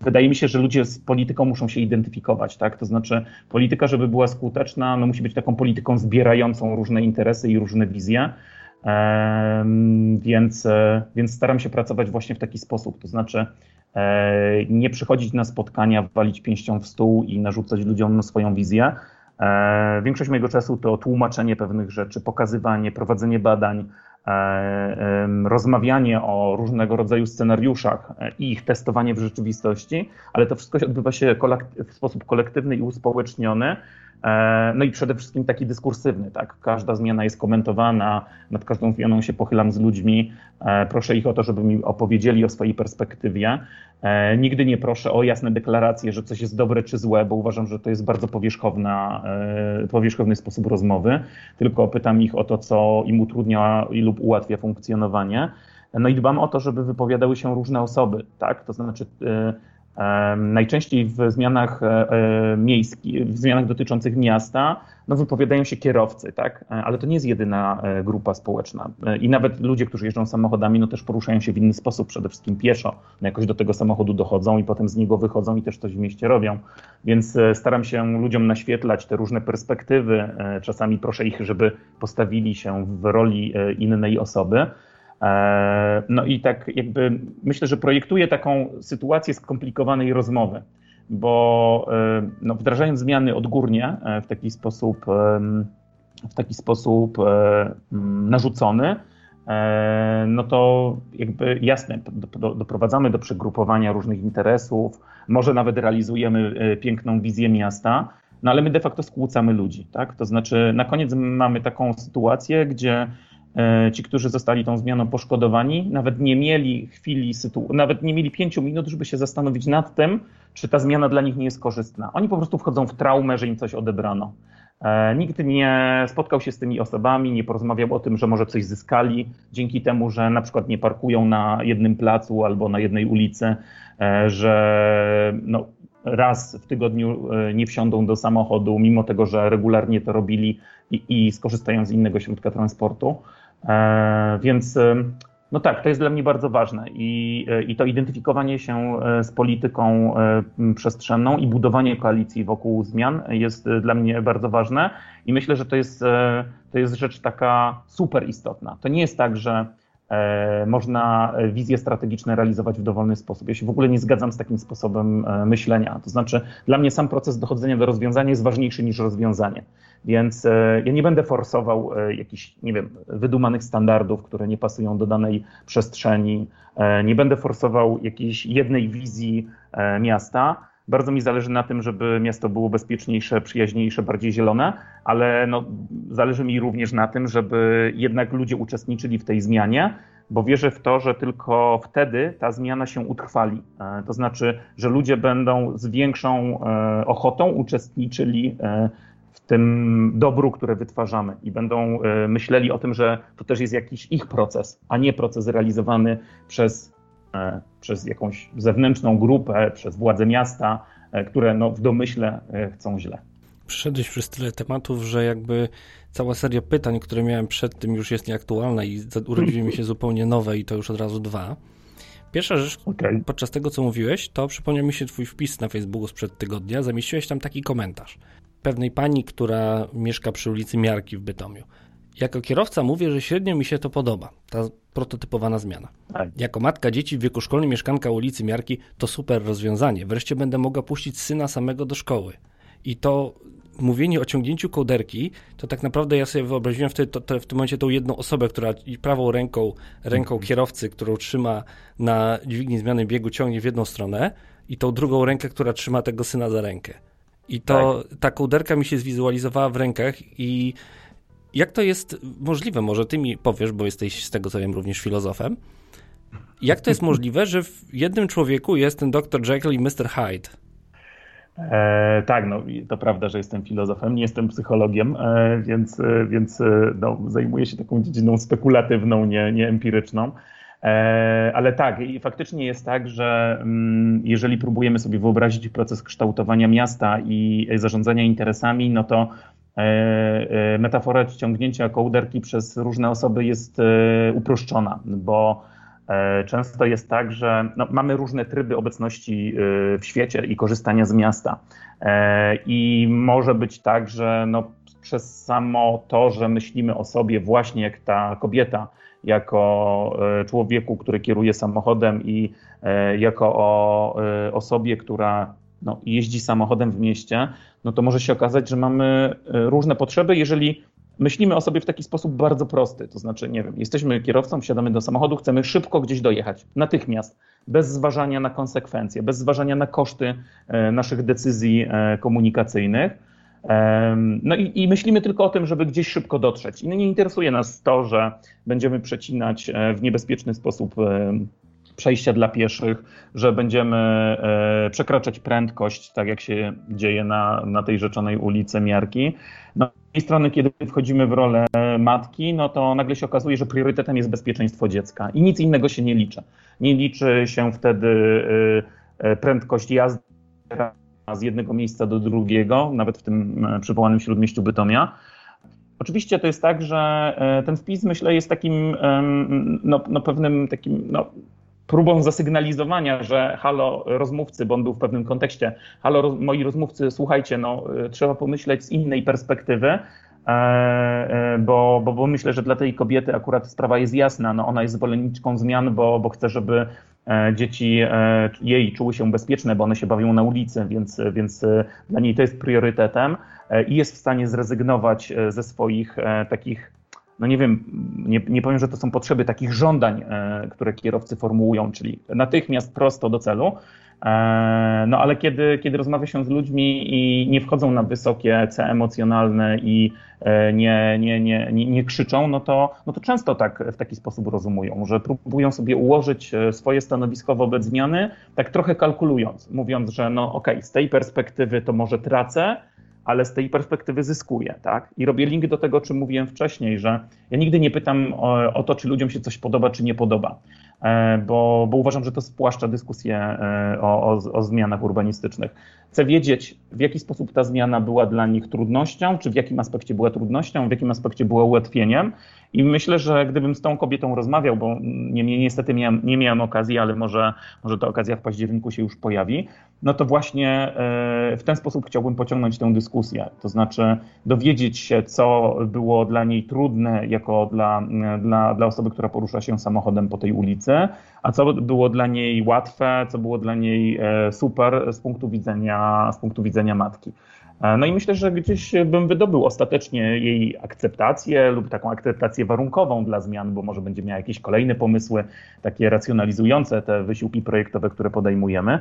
Wydaje mi się, że ludzie z polityką muszą się identyfikować, tak? To znaczy, polityka, żeby była skuteczna, no musi być taką polityką zbierającą różne interesy i różne wizje. Więc, e, więc staram się pracować właśnie w taki sposób. To znaczy, E, nie przychodzić na spotkania, walić pięścią w stół i narzucać ludziom swoją wizję. E, większość mojego czasu to tłumaczenie pewnych rzeczy, pokazywanie, prowadzenie badań, e, rozmawianie o różnego rodzaju scenariuszach i ich testowanie w rzeczywistości, ale to wszystko odbywa się w sposób kolektywny i uspołeczniony. No i przede wszystkim taki dyskursywny, tak? Każda zmiana jest komentowana, nad każdą zmianą się pochylam z ludźmi, proszę ich o to, żeby mi opowiedzieli o swojej perspektywie. E, nigdy nie proszę o jasne deklaracje, że coś jest dobre czy złe, bo uważam, że to jest bardzo powierzchowna, e, powierzchowny sposób rozmowy, tylko pytam ich o to, co im utrudnia lub ułatwia funkcjonowanie. No i dbam o to, żeby wypowiadały się różne osoby, tak? To znaczy e, Najczęściej w zmianach e, e, miejskich, w zmianach dotyczących miasta, no wypowiadają się kierowcy, tak? E, ale to nie jest jedyna grupa społeczna. I nawet ludzie, którzy jeżdżą samochodami, no też poruszają się w inny sposób, przede wszystkim pieszo. No jakoś do tego samochodu dochodzą i potem z niego wychodzą i też coś w mieście robią. Więc staram się ludziom naświetlać te różne perspektywy. Czasami proszę ich, żeby postawili się w roli innej osoby. No i tak jakby myślę, że projektuje taką sytuację skomplikowanej rozmowy, bo no, wdrażając zmiany odgórnie w taki sposób, w taki sposób narzucony, no to jakby jasne, doprowadzamy do przegrupowania różnych interesów, może nawet realizujemy piękną wizję miasta, no ale my de facto skłócamy ludzi, tak? To znaczy na koniec mamy taką sytuację, gdzie e, ci, którzy zostali tą zmianą poszkodowani, nawet nie mieli chwili, nawet nie mieli pięciu minut, żeby się zastanowić nad tym, czy ta zmiana dla nich nie jest korzystna. Oni po prostu wchodzą w traumę, że im coś odebrano. E, nikt nie spotkał się z tymi osobami, nie porozmawiał o tym, że może coś zyskali dzięki temu, że na przykład nie parkują na jednym placu albo na jednej ulicy, e, że no, raz w tygodniu e, nie wsiądą do samochodu, mimo tego, że regularnie to robili i, i skorzystają z innego środka transportu. E, więc e, no tak, to jest dla mnie bardzo ważne i, i to identyfikowanie się z polityką przestrzenną i budowanie koalicji wokół zmian jest dla mnie bardzo ważne i myślę, że to jest, to jest rzecz taka super istotna. To nie jest tak, że E, można wizje strategiczne realizować w dowolny sposób. Ja się w ogóle nie zgadzam z takim sposobem e, myślenia. To znaczy, dla mnie sam proces dochodzenia do rozwiązania jest ważniejszy niż rozwiązanie. Więc e, ja nie będę forsował jakichś, nie wiem, wydumanych standardów, które nie pasują do danej przestrzeni. Nie będę forsował jakiejś jednej wizji miasta bardzo mi zależy na tym, żeby miasto było bezpieczniejsze, przyjaźniejsze, bardziej zielone, ale no, zależy mi również na tym, żeby jednak ludzie uczestniczyli w tej zmianie, bo wierzę w to, że tylko wtedy ta zmiana się utrwali. E, to znaczy, że ludzie będą z większą e, ochotą uczestniczyli e, w tym dobru, które wytwarzamy i będą myśleli o tym, że to też jest jakiś ich proces, a nie proces realizowany przez przez jakąś zewnętrzną grupę, przez władze miasta, e, które no, w domyśle e, chcą źle. Przyszedłeś przez tyle tematów, że jakby cała seria pytań, które miałem przed tym już jest nieaktualna i urodziły mi się zupełnie nowe i to już od razu dwa. Pierwsza rzecz, okay. podczas tego co mówiłeś, to przypomniał mi się twój wpis na Facebooku sprzed tygodnia. Zamieściłeś tam taki komentarz. Pewnej pani, która mieszka przy ulicy Miarki w Bytomiu. Jako kierowca mówię, że średnio mi się to podoba, ta prototypowana zmiana. Tak. Jako matka dzieci w wieku szkolnym mieszkanka ulicy Miarki to super rozwiązanie. Wreszcie będę mogła puścić syna samego do szkoły. I to mówienie o ciągnięciu kołderki, to tak naprawdę ja sobie wyobraziłem w, te, to, to, w tym momencie tą jedną osobę, która prawą ręką, ręką mhm. kierowcy, którą trzyma na dźwigni zmiany biegu, ciągnie w jedną stronę i tą drugą rękę, która trzyma tego syna za rękę. I to tak. ta kołderka mi się zwizualizowała w rękach i jak to jest możliwe? Może ty mi powiesz, bo jesteś z tego co wiem również filozofem. Jak to jest możliwe, że w jednym człowieku jest ten Dr. Jekyll i Mr. Hyde? E, tak, no to prawda, że jestem filozofem, nie jestem psychologiem, e, więc, e, więc e, no, zajmuję się taką dziedziną spekulatywną, nie, nie empiryczną. E, ale tak, i faktycznie jest tak, że mm, jeżeli próbujemy sobie wyobrazić proces kształtowania miasta i zarządzania interesami, no to metafora ciągnięcia kołderki przez różne osoby jest e, uproszczona, bo często jest tak, że no, mamy różne tryby obecności w świecie i korzystania z miasta. I może być tak, że no, przez samo to, że myślimy o sobie właśnie jak ta kobieta, jako człowieku, który kieruje samochodem i jako o osobie, która no, jeździ samochodem w mieście, no to może się okazać, że mamy e, różne potrzeby, jeżeli myślimy o sobie w taki sposób bardzo prosty. To znaczy, nie wiem, jesteśmy kierowcą, wsiadamy do samochodu, chcemy szybko gdzieś dojechać, natychmiast, bez zważania na konsekwencje, bez zważania na koszty e, naszych decyzji e, komunikacyjnych. No i, i, myślimy tylko o tym, żeby gdzieś szybko dotrzeć. I nie interesuje nas to, że będziemy przecinać w niebezpieczny sposób przejścia dla pieszych, że będziemy e, przekraczać prędkość, tak jak się dzieje na, na tej rzeczonej ulicy Miarki. No, z tej strony, kiedy wchodzimy w rolę matki, no to nagle się okazuje, że priorytetem jest bezpieczeństwo dziecka i nic innego się nie liczy. Nie liczy się wtedy e, e, prędkość jazdy z jednego miejsca do drugiego, nawet w tym przywołanym śródmieściu Bytomia. Oczywiście to jest tak, że ten wpis, myślę, jest takim no, no pewnym takim no, próbą zasygnalizowania, że halo rozmówcy, bo on był w pewnym kontekście, halo moi rozmówcy, słuchajcie, no, y, trzeba pomyśleć z innej perspektywy, bo, bo, bo myślę, że dla tej kobiety akurat sprawa jest jasna. No ona jest zwolenniczką zmian, bo, bo chce, żeby dzieci jej czuły się bezpieczne, bo one się bawią na ulicy, więc, więc dla niej to jest priorytetem i jest w stanie zrezygnować ze swoich takich no nie wiem, nie, nie powiem, że to są potrzeby takich żądań, e, które kierowcy formułują, czyli natychmiast prosto do celu. E, no ale kiedy, kiedy rozmawia się z ludźmi i nie wchodzą na wysokie C emocjonalne i e, nie, nie, nie, nie, nie krzyczą, no to, no to często tak w taki sposób rozumują, że próbują sobie ułożyć swoje stanowisko wobec zmiany, tak trochę kalkulując, mówiąc, że no okej, okay, z tej perspektywy to może tracę, ale z tej perspektywy zyskuję, tak? I robię link do tego, o czym mówiłem wcześniej, że ja nigdy nie pytam o, o to, czy ludziom się coś podoba, czy nie podoba, bo, bo uważam, że to spłaszcza dyskusję e, o, o, o zmianach urbanistycznych. Chcę wiedzieć, w jaki sposób ta zmiana była dla nich trudnością, czy w jakim aspekcie była trudnością, w jakim aspekcie była ułatwieniem. I myślę, że gdybym z tą kobietą rozmawiał, bo nie, niestety miałem, nie miałem okazji, ale może, może ta okazja w październiku się już pojawi, no to właśnie e, w ten sposób chciałbym pociągnąć tę dyskusję. To znaczy dowiedzieć się, co było dla niej trudne jako dla, dla, dla osoby, która porusza się samochodem po tej ulicy, a co było dla niej łatwe, co było dla niej e, super z punktu widzenia, z punktu widzenia matki. E, no i myślę, że gdzieś bym wydobył ostatecznie jej akceptację lub taką akceptację warunkową dla zmian, bo może będzie miała jakieś kolejne pomysły, takie racjonalizujące te wysiłki projektowe, które podejmujemy.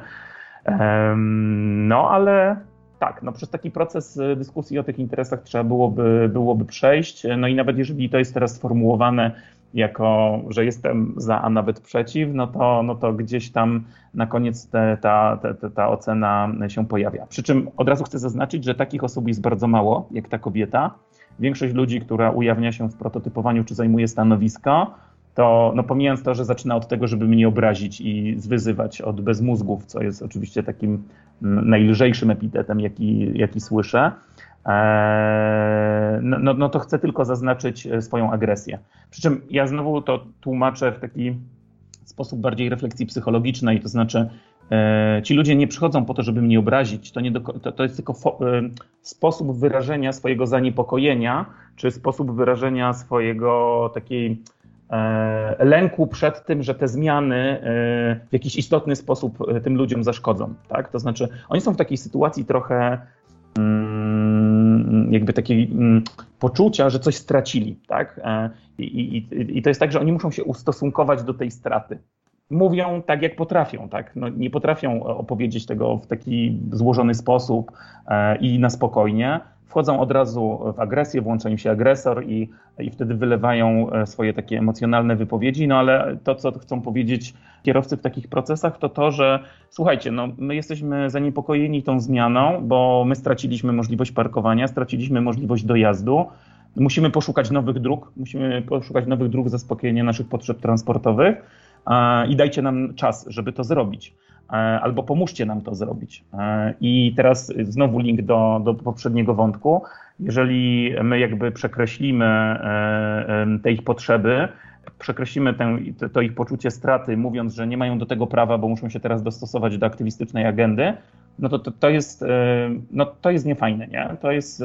No ale tak, no przez taki proces dyskusji o tych interesach trzeba byłoby, byłoby przejść. No i nawet jeżeli to jest teraz sformułowane jako, że jestem za, a nawet przeciw, no to, no to gdzieś tam na koniec te, ta, te, ta ocena się pojawia. Przy czym od razu chcę zaznaczyć, że takich osób jest bardzo mało, jak ta kobieta. Większość ludzi, która ujawnia się w prototypowaniu czy zajmuje stanowisko, to no pomijając to, że zaczyna od tego, żeby mnie obrazić i zwyzywać od bezmózgów, co jest oczywiście takim najlżejszym epitetem, jaki, jaki słyszę, no, no, no to chcę tylko zaznaczyć e, swoją agresję. Przy czym ja znowu to tłumaczę w taki sposób bardziej refleksji psychologicznej, to znaczy e, ci ludzie nie przychodzą po to, żeby mnie obrazić, to, nie do, to, to jest tylko fo, e, sposób wyrażenia swojego zaniepokojenia, czy sposób wyrażenia swojego takiej lęku przed tym, że te zmiany w jakiś istotny sposób tym ludziom zaszkodzą. Tak? To znaczy, oni są w takiej sytuacji trochę jakby takiej mm, poczucia, że coś stracili, tak? E, I, i, I to jest tak, że oni muszą się ustosunkować do tej straty. Mówią tak, jak potrafią, tak? No, nie potrafią opowiedzieć tego w taki złożony sposób e, i na spokojnie wchodzą od razu w agresję, włącza im się agresor i, i wtedy wylewają e, swoje takie emocjonalne wypowiedzi. No ale to, co chcą powiedzieć kierowcy w takich procesach, to to, że słuchajcie, no, my jesteśmy zaniepokojeni tą zmianą, bo my straciliśmy możliwość parkowania, straciliśmy możliwość dojazdu. Musimy poszukać nowych dróg, musimy poszukać nowych dróg zaspokojenia naszych potrzeb transportowych i dajcie nam czas, żeby to zrobić. E, albo pomóżcie nam to zrobić. E, I teraz znowu link do, do poprzedniego wątku. Jeżeli my jakby przekreślimy e, te ich potrzeby, przekreślimy ten, to ich poczucie straty, mówiąc, że nie mają do tego prawa, bo muszą się teraz dostosować do aktywistycznej agendy, no to, to, to jest, no to jest niefajne, nie? To jest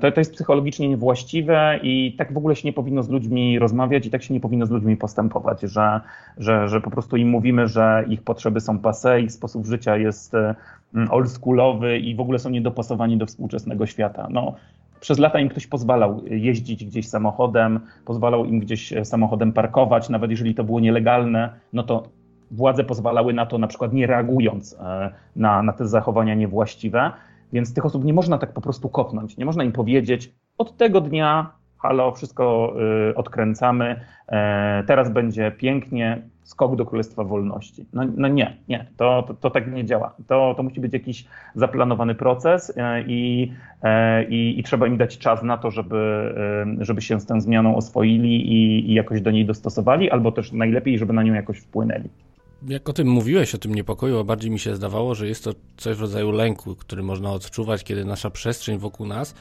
to, to jest psychologicznie niewłaściwe i tak w ogóle się nie powinno z ludźmi rozmawiać i tak się nie powinno z ludźmi postępować, że, że, że po prostu im mówimy, że ich potrzeby są passe, ich sposób życia jest mm, oldschoolowy i w ogóle są niedopasowani do współczesnego świata. No, przez lata im ktoś pozwalał jeździć gdzieś samochodem, pozwalał im gdzieś samochodem parkować, nawet jeżeli to było nielegalne, no to władze pozwalały na to na przykład nie reagując e, na, na te zachowania niewłaściwe. Więc tych osób nie można tak po prostu kopnąć. Nie można im powiedzieć, od tego dnia, halo, wszystko y, odkręcamy, e, teraz będzie pięknie, skok do Królestwa Wolności. No, no nie, nie, to, to, to, tak nie działa. To, to musi być jakiś zaplanowany proces e, i, e, i, i, trzeba im dać czas na to, żeby, żeby się z tą zmianą oswoili i, i jakoś do niej dostosowali, albo też najlepiej, żeby na nią jakoś wpłynęli jak o tym mówiłeś, o tym niepokoju, a bardziej mi się zdawało, że jest to coś w rodzaju lęku, który można odczuwać, kiedy nasza przestrzeń wokół nas,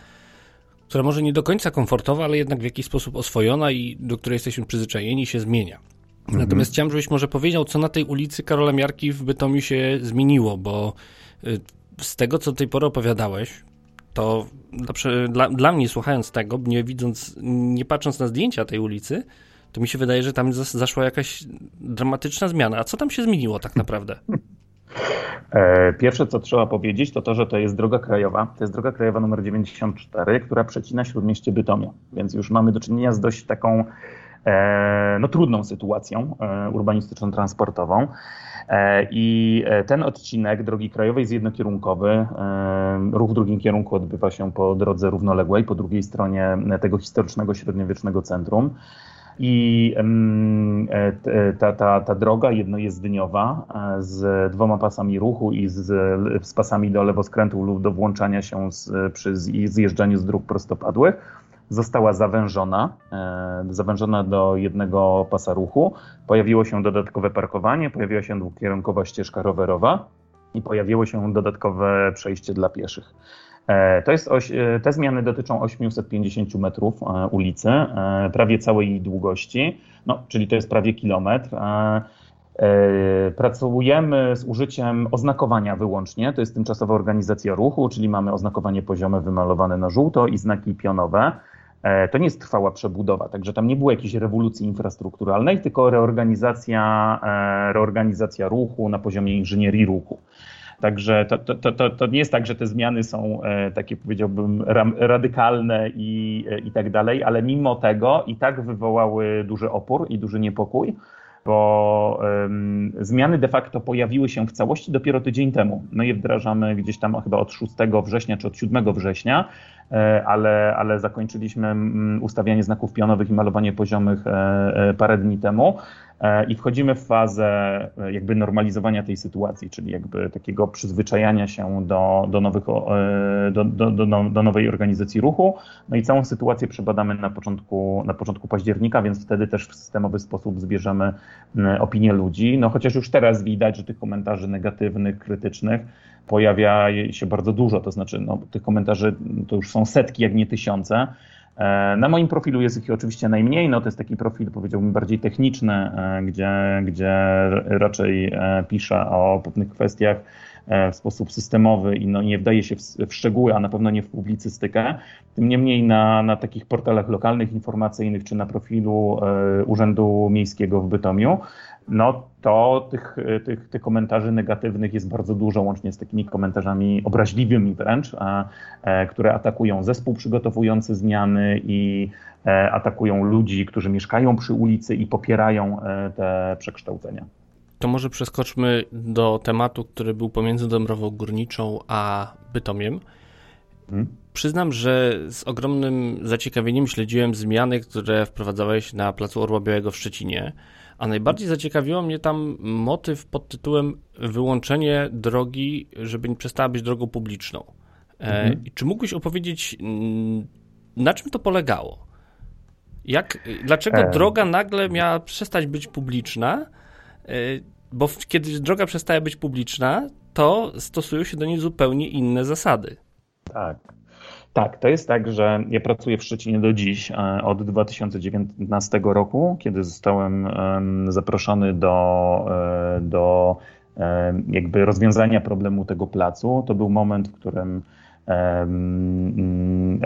która może nie do końca komfortowa, ale jednak w jakiś sposób oswojona i do której jesteśmy przyzwyczajeni, się zmienia. Mhm. Natomiast chciałem, żebyś może powiedział, co na tej ulicy Karola Miarki w Bytomiu się zmieniło, bo y, z tego, co do tej pory opowiadałeś, to dla, dla mnie słuchając tego, nie widząc, nie patrząc na zdjęcia tej ulicy, to mi się wydaje, że tam zaszła jakaś dramatyczna zmiana. A co tam się zmieniło tak naprawdę? E, pierwsze, co trzeba powiedzieć, to to, że to jest droga krajowa. To jest droga krajowa numer 94, która przecina śródmieście Bytomia. Więc już mamy do czynienia z dość taką e, no, trudną sytuacją e, urbanistyczno-transportową. I ten odcinek drogi krajowej jest jednokierunkowy. Ruch w drugim kierunku odbywa się po drodze równoległej, po drugiej stronie tego historycznego średniowiecznego centrum. I e, ta, ta, ta droga jednojezdniowa e, z dwoma pasami ruchu i z, z pasami do lewoskrętu lub do włączania się z, przy zjeżdżaniu z dróg prostopadłych została zawężona, e, zawężona do jednego pasa ruchu. Pojawiło się dodatkowe parkowanie, pojawiła się dwukierunkowa ścieżka rowerowa i pojawiło się dodatkowe przejście dla pieszych. E, to jest oś, e, te zmiany dotyczą 850 metrów e, ulicy, prawie całej jej długości, no, czyli to jest prawie kilometr. Pracujemy z użyciem oznakowania wyłącznie, to jest tymczasowa organizacja ruchu, czyli mamy oznakowanie poziome wymalowane na żółto i znaki pionowe. To nie jest trwała przebudowa, także tam nie było jakiejś rewolucji infrastrukturalnej, tylko reorganizacja, reorganizacja ruchu na poziomie inżynierii ruchu. Także to, to, to, to nie jest tak, że te zmiany są e, takie, powiedziałbym, radykalne i, e, i tak dalej, ale mimo tego i tak wywołały duży opór i duży niepokój bo um, zmiany de facto pojawiły się w całości dopiero tydzień temu. My je wdrażamy gdzieś tam chyba od 6 września czy od 7 września, e, ale, ale zakończyliśmy ustawianie znaków pionowych i malowanie poziomych parę dni temu. E, i wchodzimy w fazę e, jakby normalizowania tej sytuacji, czyli jakby takiego przyzwyczajania się do, do, nowych, e, do, do, do, do nowej organizacji ruchu. No i całą sytuację przebadamy na początku, na początku października, więc wtedy też w systemowy sposób zbierzemy opinie ludzi. No chociaż już teraz widać, że tych komentarzy negatywnych, krytycznych pojawia się bardzo dużo, to znaczy no, tych komentarzy to już są setki, jak nie tysiące. E, na moim profilu jest ich oczywiście najmniej, no to jest taki profil powiedziałbym bardziej techniczny, e, gdzie, gdzie raczej e, piszę o pewnych kwestiach w sposób systemowy i no nie wdaje się w, w, szczegóły, a na pewno nie w publicystykę. Tym niemniej na, na takich portalach lokalnych, informacyjnych czy na profilu Urzędu Miejskiego w Bytomiu no to tych, tych, tych komentarzy negatywnych jest bardzo dużo, łącznie z takimi komentarzami obraźliwymi wręcz, a, e, które atakują zespół przygotowujący zmiany i e, atakują ludzi, którzy mieszkają przy ulicy i popierają e, te przekształcenia. To może przeskoczmy do tematu, który był pomiędzy Dąbrową Górniczą a Bytomiem. Hmm. Przyznam, że z ogromnym zaciekawieniem śledziłem zmiany, które wprowadzałeś na Placu Orła Białego w Szczecinie. A najbardziej zaciekawiło mnie tam motyw pod tytułem wyłączenie drogi, żeby nie przestała być drogą publiczną. E, mhm. czy mógłbyś opowiedzieć, na czym to polegało? Jak, dlaczego e. droga nagle miała przestać być publiczna? E, bo kiedy droga przestaje być publiczna, to stosują się do niej zupełnie inne zasady. Tak. Tak, to jest tak, że ja pracuję w Szczecinie do dziś, e, od 2019 roku, kiedy zostałem zaproszony do, e, do jakby rozwiązania problemu tego placu. To był moment, w którym mm,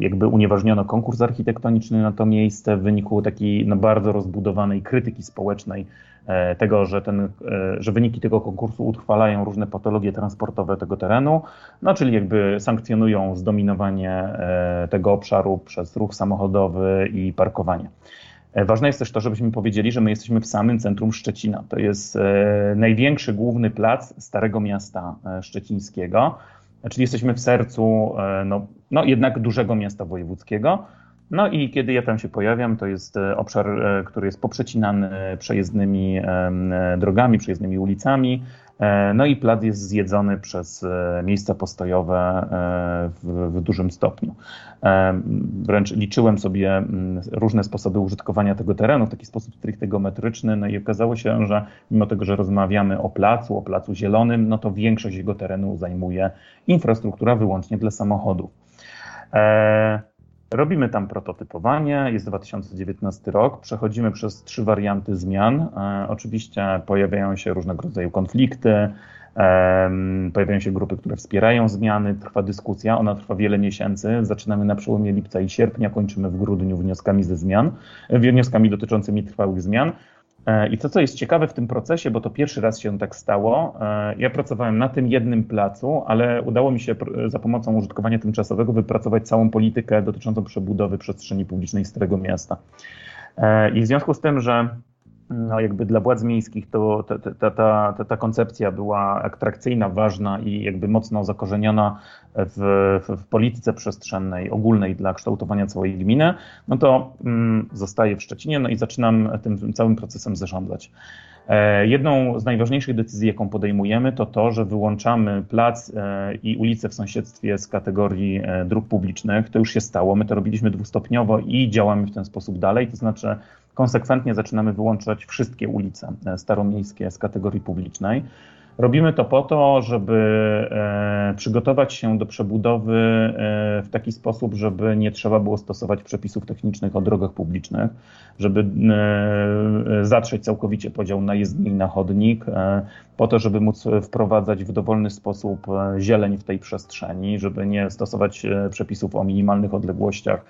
jakby unieważniono konkurs architektoniczny na to miejsce w wyniku takiej no, bardzo rozbudowanej krytyki społecznej E, tego, że, ten, e, że wyniki tego konkursu utrwalają różne patologie transportowe tego terenu, no czyli jakby sankcjonują zdominowanie e, tego obszaru przez ruch samochodowy i parkowanie. Ważne jest też to, żebyśmy powiedzieli, że my jesteśmy w samym centrum Szczecina. To jest największy główny plac Starego Miasta Szczecińskiego, czyli jesteśmy w sercu no, no jednak dużego miasta wojewódzkiego. No i kiedy ja tam się pojawiam, to jest e, obszar, e, który jest poprzecinany przejezdnymi e, drogami, przejezdnymi ulicami. No i plac jest zjedzony przez miejsca postojowe w, w, dużym stopniu. Wręcz liczyłem sobie różne sposoby użytkowania tego terenu w taki sposób stricte geometryczny, no i okazało się, że mimo tego, że rozmawiamy o placu, o placu zielonym, no to większość jego terenu zajmuje infrastruktura wyłącznie dla samochodów. Robimy tam prototypowanie, jest 2019 rok, przechodzimy przez trzy warianty zmian. E, oczywiście pojawiają się różnego rodzaju konflikty, Pojawiają się grupy, które wspierają zmiany, trwa dyskusja, ona trwa wiele miesięcy. Zaczynamy na przełomie lipca i sierpnia, kończymy w grudniu wnioskami ze zmian, wnioskami dotyczącymi trwałych zmian. E, I to, co jest ciekawe w tym procesie, bo to pierwszy raz się tak stało, e, ja pracowałem na tym jednym placu, ale udało mi się za pomocą użytkowania tymczasowego wypracować całą politykę dotyczącą przebudowy przestrzeni publicznej Starego Miasta. E, I w związku z tym, że no jakby dla władz miejskich to ta, ta, ta, ta, koncepcja była atrakcyjna, ważna i jakby mocno zakorzeniona w, w, polityce przestrzennej ogólnej dla kształtowania całej gminy, no to mm, zostaję w Szczecinie no i zaczynam tym, tym całym procesem zarządzać. E, jedną z najważniejszych decyzji, jaką podejmujemy, to to, że wyłączamy plac e, i ulice w sąsiedztwie z kategorii e, dróg publicznych. To już się stało. My to robiliśmy dwustopniowo i działamy w ten sposób dalej. To znaczy, konsekwentnie zaczynamy wyłączać wszystkie ulice staromiejskie z kategorii publicznej. Robimy to po to, żeby e, przygotować się do przebudowy e, w taki sposób, żeby nie trzeba było stosować przepisów technicznych o drogach publicznych, żeby e, zatrzeć całkowicie podział na jezdni i na chodnik, po to, żeby móc wprowadzać w dowolny sposób zieleń w tej przestrzeni, żeby nie stosować przepisów o minimalnych odległościach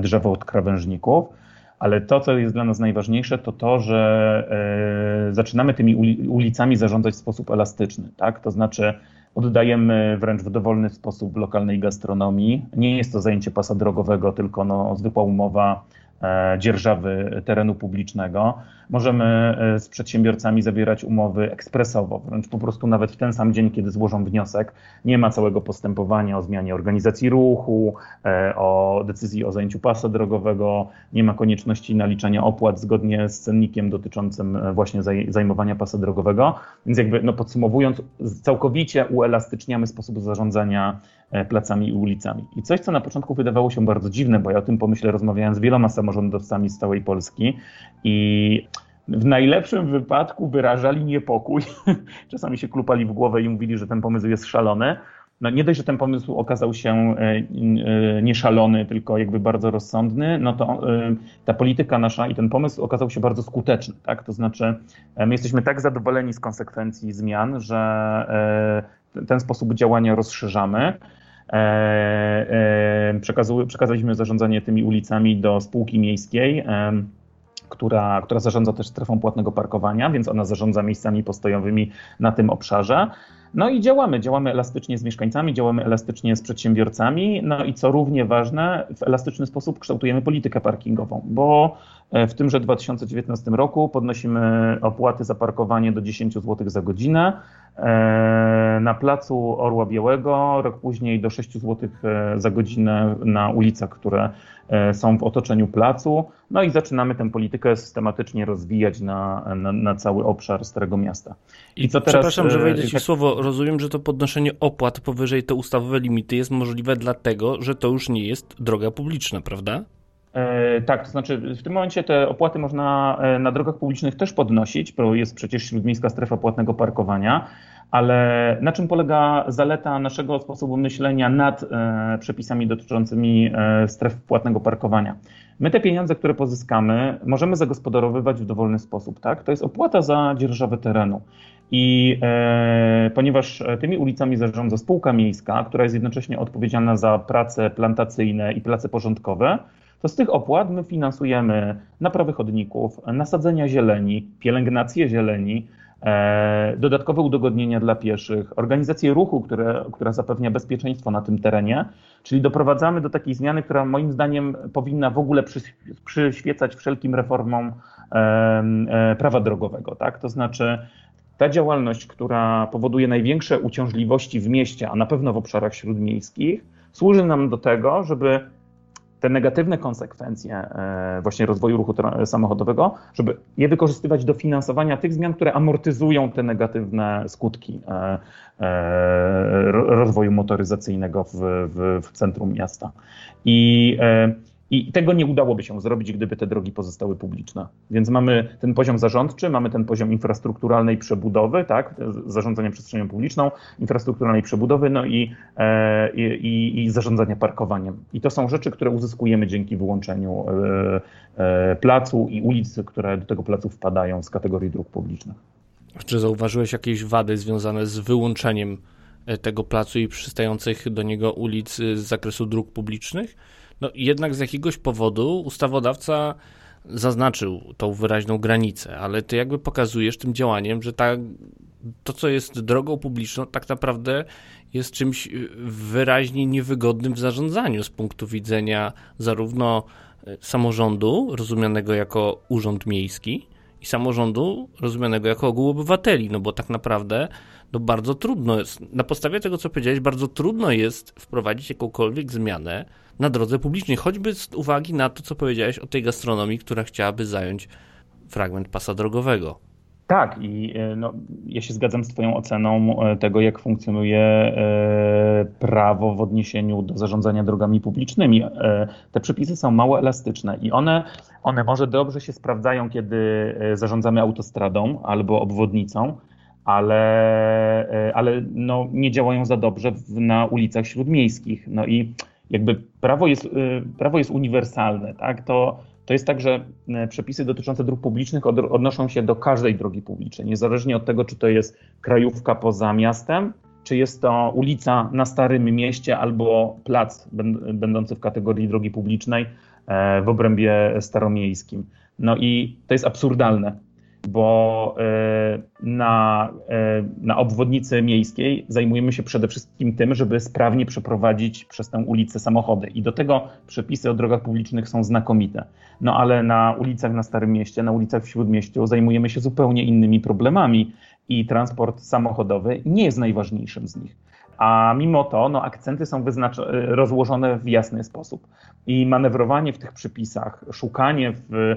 drzewa od krawężników ale to, co jest dla nas najważniejsze, to to, że e, zaczynamy tymi ulicami zarządzać w sposób elastyczny, tak? To znaczy oddajemy wręcz w dowolny sposób lokalnej gastronomii. Nie jest to zajęcie pasa drogowego, tylko no, zwykła umowa dzierżawy terenu publicznego. Możemy e, z przedsiębiorcami zawierać umowy ekspresowo, wręcz po prostu nawet w ten sam dzień, kiedy złożą wniosek. Nie ma całego postępowania o zmianie organizacji ruchu, e, o decyzji o zajęciu pasa drogowego, nie ma konieczności naliczania opłat zgodnie z cennikiem dotyczącym właśnie zajmowania pasa drogowego. Więc jakby no podsumowując, całkowicie uelastyczniamy sposób zarządzania E, placami i ulicami. I coś, co na początku wydawało się bardzo dziwne, bo ja o tym pomyśle rozmawiałem z wieloma samorządowcami z całej Polski i w najlepszym wypadku wyrażali niepokój. Czasami się klupali w głowę i mówili, że ten pomysł jest szalony. No nie dość, że ten pomysł okazał się e, e, nie szalony, tylko jakby bardzo rozsądny, no to ta polityka nasza i ten pomysł okazał się bardzo skuteczny. Tak? To znaczy, my jesteśmy tak zadowoleni z konsekwencji zmian, że ten sposób działania rozszerzamy. E, e, przekazaliśmy zarządzanie tymi ulicami do spółki miejskiej, która, która zarządza też strefą płatnego parkowania, więc ona zarządza miejscami postojowymi na tym obszarze. No i działamy, działamy elastycznie z mieszkańcami, działamy elastycznie z przedsiębiorcami, no i co równie ważne, w elastyczny sposób kształtujemy politykę parkingową, bo w tymże 2019 roku podnosimy opłaty za parkowanie do 10 zł za godzinę. E, na placu Orła Białego, rok później do 6 zł e, za godzinę na ulicach, które e, są w otoczeniu placu. No i zaczynamy tę politykę systematycznie rozwijać na, na, na cały obszar Starego Miasta. I, co teraz, Przepraszam, że wejdę Ci tak... słowo. Rozumiem, że to podnoszenie opłat powyżej te ustawowe limity jest możliwe dlatego, że to już nie jest droga publiczna, prawda? E, tak, to znaczy w tym momencie te opłaty można e, na drogach publicznych też podnosić, bo jest przecież śródmiejska strefa płatnego parkowania, ale na czym polega zaleta naszego sposobu myślenia nad e, przepisami dotyczącymi stref płatnego parkowania? My te pieniądze, które pozyskamy, możemy zagospodarowywać w dowolny sposób, tak? To jest opłata za dzierżawę terenu. I e, ponieważ tymi ulicami zarządza spółka miejska, która jest jednocześnie odpowiedzialna za prace plantacyjne i prace porządkowe, to z tych opłat my finansujemy naprawy chodników, nasadzenia zieleni, pielęgnację zieleni, e, dodatkowe udogodnienia dla pieszych, organizację ruchu, które, która zapewnia bezpieczeństwo na tym terenie, czyli doprowadzamy do takiej zmiany, która moim zdaniem powinna w ogóle przyświecać wszelkim reformom e, e, prawa drogowego. Tak? To znaczy, ta działalność, która powoduje największe uciążliwości w mieście, a na pewno w obszarach śródmiejskich, służy nam do tego, żeby te negatywne konsekwencje e, właśnie rozwoju ruchu samochodowego, żeby je wykorzystywać do finansowania tych zmian, które amortyzują te negatywne skutki e, e, rozwoju motoryzacyjnego w, w, w centrum miasta. I i tego nie udałoby się zrobić, gdyby te drogi pozostały publiczne. Więc mamy ten poziom zarządczy, mamy ten poziom infrastrukturalnej przebudowy, tak, zarządzania przestrzenią publiczną, infrastrukturalnej przebudowy, no i, e, i, i zarządzania parkowaniem. I to są rzeczy, które uzyskujemy dzięki wyłączeniu e, e, placu i ulic, które do tego placu wpadają z kategorii dróg publicznych. Czy zauważyłeś jakieś wady związane z wyłączeniem tego placu i przystających do niego ulic z zakresu dróg publicznych? No jednak z jakiegoś powodu ustawodawca zaznaczył tą wyraźną granicę, ale ty jakby pokazujesz tym działaniem, że ta, to, co jest drogą publiczną, tak naprawdę jest czymś wyraźnie niewygodnym w zarządzaniu z punktu widzenia zarówno e, samorządu, rozumianego jako urząd miejski, i samorządu rozumianego jako ogół obywateli, no bo tak naprawdę no bardzo trudno jest, na podstawie tego, co powiedziałeś, bardzo trudno jest wprowadzić jakąkolwiek zmianę na drodze publicznej, choćby z uwagi na to, co powiedziałeś o tej gastronomii, która chciałaby zająć fragment pasa drogowego. Tak, i e, no, ja się zgadzam z Twoją oceną e, tego, jak funkcjonuje e, prawo w odniesieniu do zarządzania drogami publicznymi. Te przepisy są mało elastyczne i one, one może dobrze się sprawdzają, kiedy zarządzamy autostradą albo obwodnicą, ale, ale no, nie działają za dobrze na ulicach śródmiejskich. No i jakby prawo jest, prawo jest uniwersalne, tak? To to jest tak, że e, przepisy dotyczące dróg publicznych odnoszą się do każdej drogi publicznej, niezależnie od tego, czy to jest krajówka poza miastem, czy jest to ulica na Starym Mieście albo plac będący w kategorii drogi publicznej e, w obrębie staromiejskim. No i to jest absurdalne, bo e, na, na obwodnicy miejskiej zajmujemy się przede wszystkim tym, żeby sprawnie przeprowadzić przez tę ulicę samochody. I do tego przepisy o drogach publicznych są znakomite. No ale na ulicach na Starym Mieście, na ulicach w Śródmieściu zajmujemy się zupełnie innymi problemami i transport samochodowy nie jest najważniejszym z nich. A mimo to no, akcenty są rozłożone w jasny sposób. I manewrowanie w tych przypisach, szukanie w,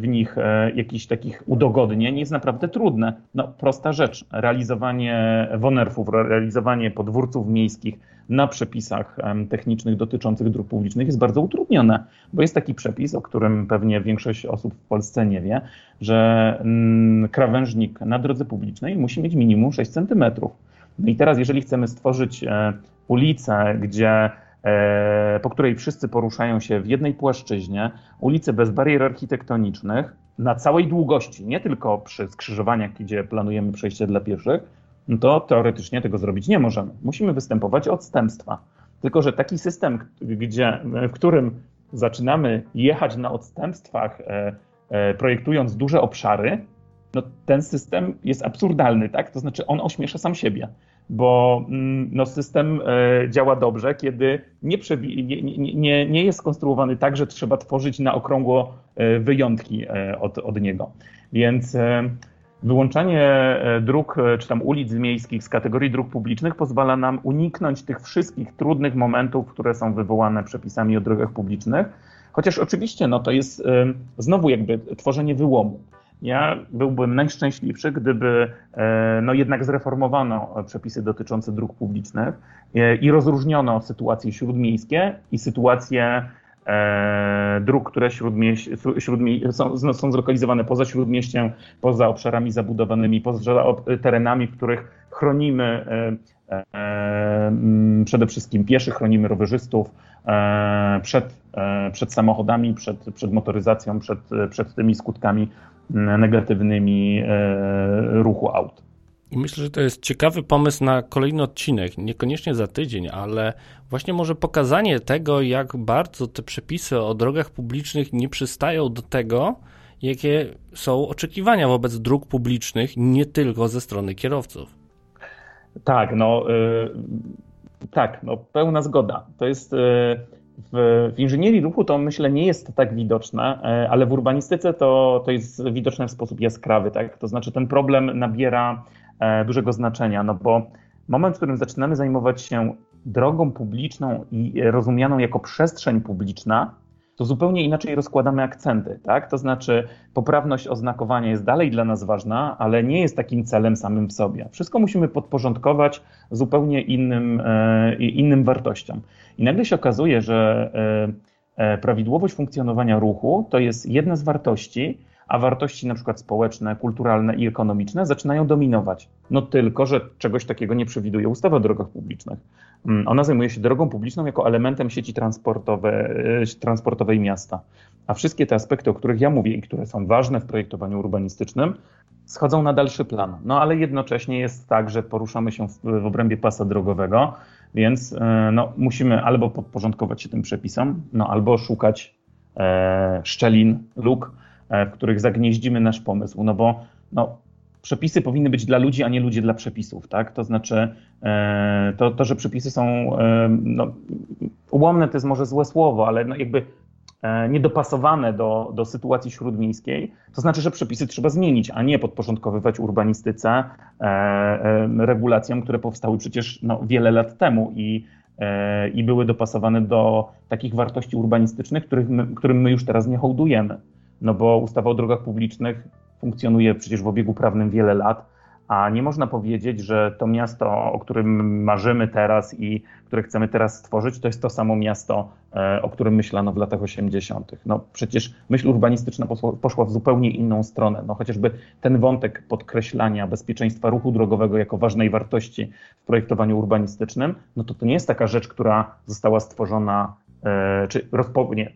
w nich e, jakichś takich udogodnień jest naprawdę trudne. No, prosta rzecz. Realizowanie wonerfów, realizowanie podwórców miejskich na przepisach technicznych dotyczących dróg publicznych jest bardzo utrudnione, bo jest taki przepis, o którym pewnie większość osób w Polsce nie wie, że mm, krawężnik na drodze publicznej musi mieć minimum 6 centymetrów. No i teraz, jeżeli chcemy stworzyć e, ulicę, gdzie e, po której wszyscy poruszają się w jednej płaszczyźnie, ulicę bez barier architektonicznych, na całej długości, nie tylko przy skrzyżowaniach, gdzie planujemy przejście dla pieszych, no to teoretycznie tego zrobić nie możemy. Musimy występować odstępstwa. Tylko, że taki system, gdzie, w którym zaczynamy jechać na odstępstwach, e, projektując duże obszary, no ten system jest absurdalny, tak? To znaczy on ośmiesza sam siebie, bo mm, no, system e, działa dobrze, kiedy nie, nie, nie, nie jest skonstruowany tak, że trzeba tworzyć na okrągło e, wyjątki e, od, od niego. Więc wyłączanie dróg czy tam ulic miejskich z kategorii dróg publicznych pozwala nam uniknąć tych wszystkich trudnych momentów, które są wywołane przepisami o drogach publicznych. Chociaż oczywiście no, to jest znowu jakby tworzenie wyłomu. Ja byłbym najszczęśliwszy, gdyby e, no jednak zreformowano przepisy dotyczące dróg publicznych e, i rozróżniono sytuacje śródmiejskie i sytuacje e, dróg, które śródmieś, śródmie, są, są zlokalizowane poza śródmieściem, poza obszarami zabudowanymi, poza terenami, w których chronimy przede wszystkim pieszych, chronimy rowerzystów przed, przed samochodami, przed, przed motoryzacją, przed, przed tymi skutkami negatywnymi e, ruchu aut. I myślę, że to jest ciekawy pomysł na kolejny odcinek, niekoniecznie za tydzień, ale właśnie może pokazanie tego, jak bardzo te przepisy o drogach publicznych nie przystają do tego, jakie są oczekiwania wobec dróg publicznych, nie tylko ze strony kierowców. Tak, no yy, tak, no pełna zgoda. To jest yy, w, w, inżynierii ruchu to myślę nie jest tak widoczne, e, ale w urbanistyce to, to jest widoczne w sposób jaskrawy. Tak? To znaczy ten problem nabiera e, dużego znaczenia, no bo moment, w którym zaczynamy zajmować się drogą publiczną i rozumianą jako przestrzeń publiczna, to zupełnie inaczej rozkładamy akcenty, tak? To znaczy poprawność oznakowania jest dalej dla nas ważna, ale nie jest takim celem samym w sobie. Wszystko musimy podporządkować zupełnie innym, e, innym wartościom. I nagle się okazuje, że e, e, prawidłowość funkcjonowania ruchu to jest jedna z wartości, a wartości na przykład społeczne, kulturalne i ekonomiczne zaczynają dominować. No tylko, że czegoś takiego nie przewiduje ustawa o drogach publicznych. Mm, ona zajmuje się drogą publiczną jako elementem sieci transportowe, e, transportowej miasta. A wszystkie te aspekty, o których ja mówię i które są ważne w projektowaniu urbanistycznym, schodzą na dalszy plan. No ale jednocześnie jest tak, że poruszamy się w, w obrębie pasa drogowego, więc e, no, musimy albo podporządkować się tym przepisom, no albo szukać e, szczelin, luk, w których zagnieździmy nasz pomysł. No bo no, przepisy powinny być dla ludzi, a nie ludzie dla przepisów, tak? To znaczy, e, to, to że przepisy są e, no, ułomne, to jest może złe słowo, ale no jakby E, niedopasowane do, do sytuacji śródmiejskiej, to znaczy, że przepisy trzeba zmienić, a nie podporządkowywać urbanistyce, e, e, regulacjom, które powstały przecież no, wiele lat temu i, e, i były dopasowane do takich wartości urbanistycznych, których my, którym my już teraz nie hołdujemy. No bo ustawa o drogach publicznych funkcjonuje przecież w obiegu prawnym wiele lat a nie można powiedzieć, że to miasto, o którym marzymy teraz i które chcemy teraz stworzyć, to jest to samo miasto, e, o którym myślano w latach 80. No przecież myśl urbanistyczna poszła w zupełnie inną stronę. No chociażby ten wątek podkreślania bezpieczeństwa ruchu drogowego jako ważnej wartości w projektowaniu urbanistycznym, no to to nie jest taka rzecz, która została stworzona, e, czy rozpo, nie,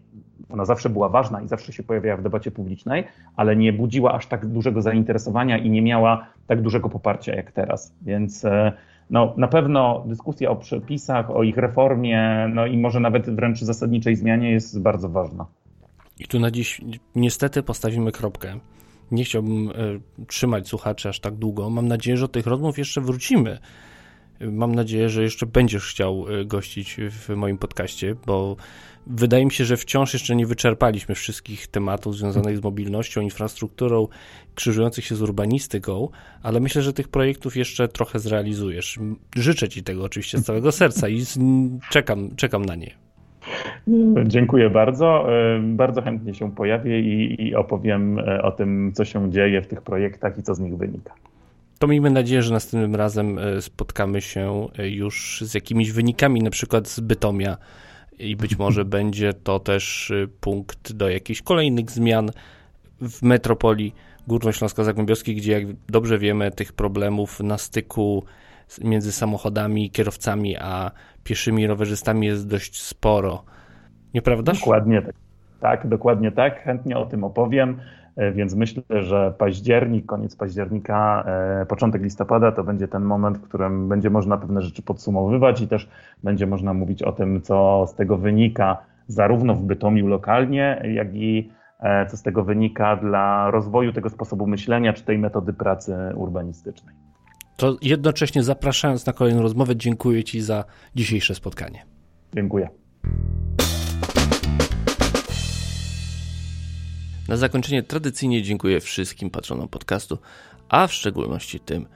ona zawsze była ważna i zawsze się pojawiała w debacie publicznej, ale nie budziła aż tak dużego zainteresowania i nie miała tak dużego poparcia jak teraz. Więc e, no, na pewno dyskusja o przepisach, o ich reformie, no i może nawet wręcz zasadniczej zmianie jest bardzo ważna. I tu na dziś niestety postawimy kropkę. Nie chciałbym y, trzymać słuchaczy aż tak długo. Mam nadzieję, że do tych rozmów jeszcze wrócimy. Mam nadzieję, że jeszcze będziesz chciał e, gościć w moim podcaście, bo wydaje mi się, że wciąż jeszcze nie wyczerpaliśmy wszystkich tematów związanych z mobilnością, infrastrukturą, krzyżujących się z urbanistyką, ale myślę, że tych projektów jeszcze trochę zrealizujesz. Życzę Ci tego oczywiście z całego serca i czekam, czekam na nie. Dziękuję bardzo. E, bardzo chętnie się pojawię i, i opowiem e, o tym, co się dzieje w tych projektach i co z nich wynika to miejmy nadzieję, że następnym razem e, spotkamy się e, już z jakimiś wynikami, na przykład z Bytomia i być może będzie to też e, punkt do jakichś kolejnych zmian w metropolii Górnośląsko-Zagłębiowskiej, gdzie jak dobrze wiemy tych problemów na styku między samochodami, kierowcami, a pieszymi rowerzystami jest dość sporo. Nieprawdaż? Dokładnie tak. Tak, dokładnie tak. Chętnie o tym opowiem. E, więc myślę, że październik, koniec października, e, początek listopada to będzie ten moment, w którym będzie można pewne rzeczy podsumowywać i też będzie można mówić o tym, co z tego wynika, zarówno w Bytomiu lokalnie, jak i e, co z tego wynika dla rozwoju tego sposobu myślenia czy tej metody pracy urbanistycznej. To jednocześnie zapraszając na kolejną rozmowę, dziękuję Ci za dzisiejsze spotkanie. Dziękuję. Na zakończenie tradycyjnie dziękuję wszystkim patronom podcastu, a w szczególności tym,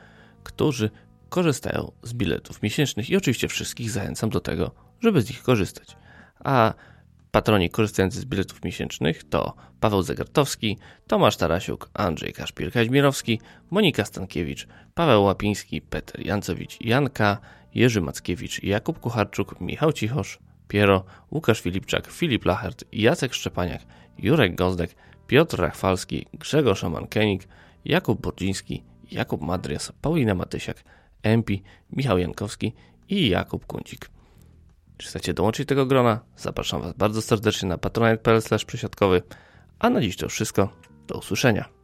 którzy korzystają z biletów miesięcznych i oczywiście wszystkich zachęcam do tego, żeby z nich korzystać. A patroni korzystający z biletów miesięcznych to Paweł Zegartowski, Tomasz Tarasiuk, Andrzej Kaszpir-Kaźmirowski, Monika Stankiewicz, Paweł Łapiński, Peter Jancowicz, Janka, Jerzy Mackiewicz, Jakub Kucharczuk, Michał Cichosz, Piero, Łukasz Filipczak, Filip Lachert, Jacek Szczepaniak, Jurek Gozdek, Piotr Rachwalski, Grzegorz Omankenik, Jakub Bordziński, Jakub Madrias, Paulina Matysiak, Empi, Michał Jankowski i Jakub Kuncik. Czy chcecie dołączyć tego grona? Zapraszam Was bardzo serdecznie na patronite.pl przesiadkowy. A na dziś to wszystko. Do usłyszenia.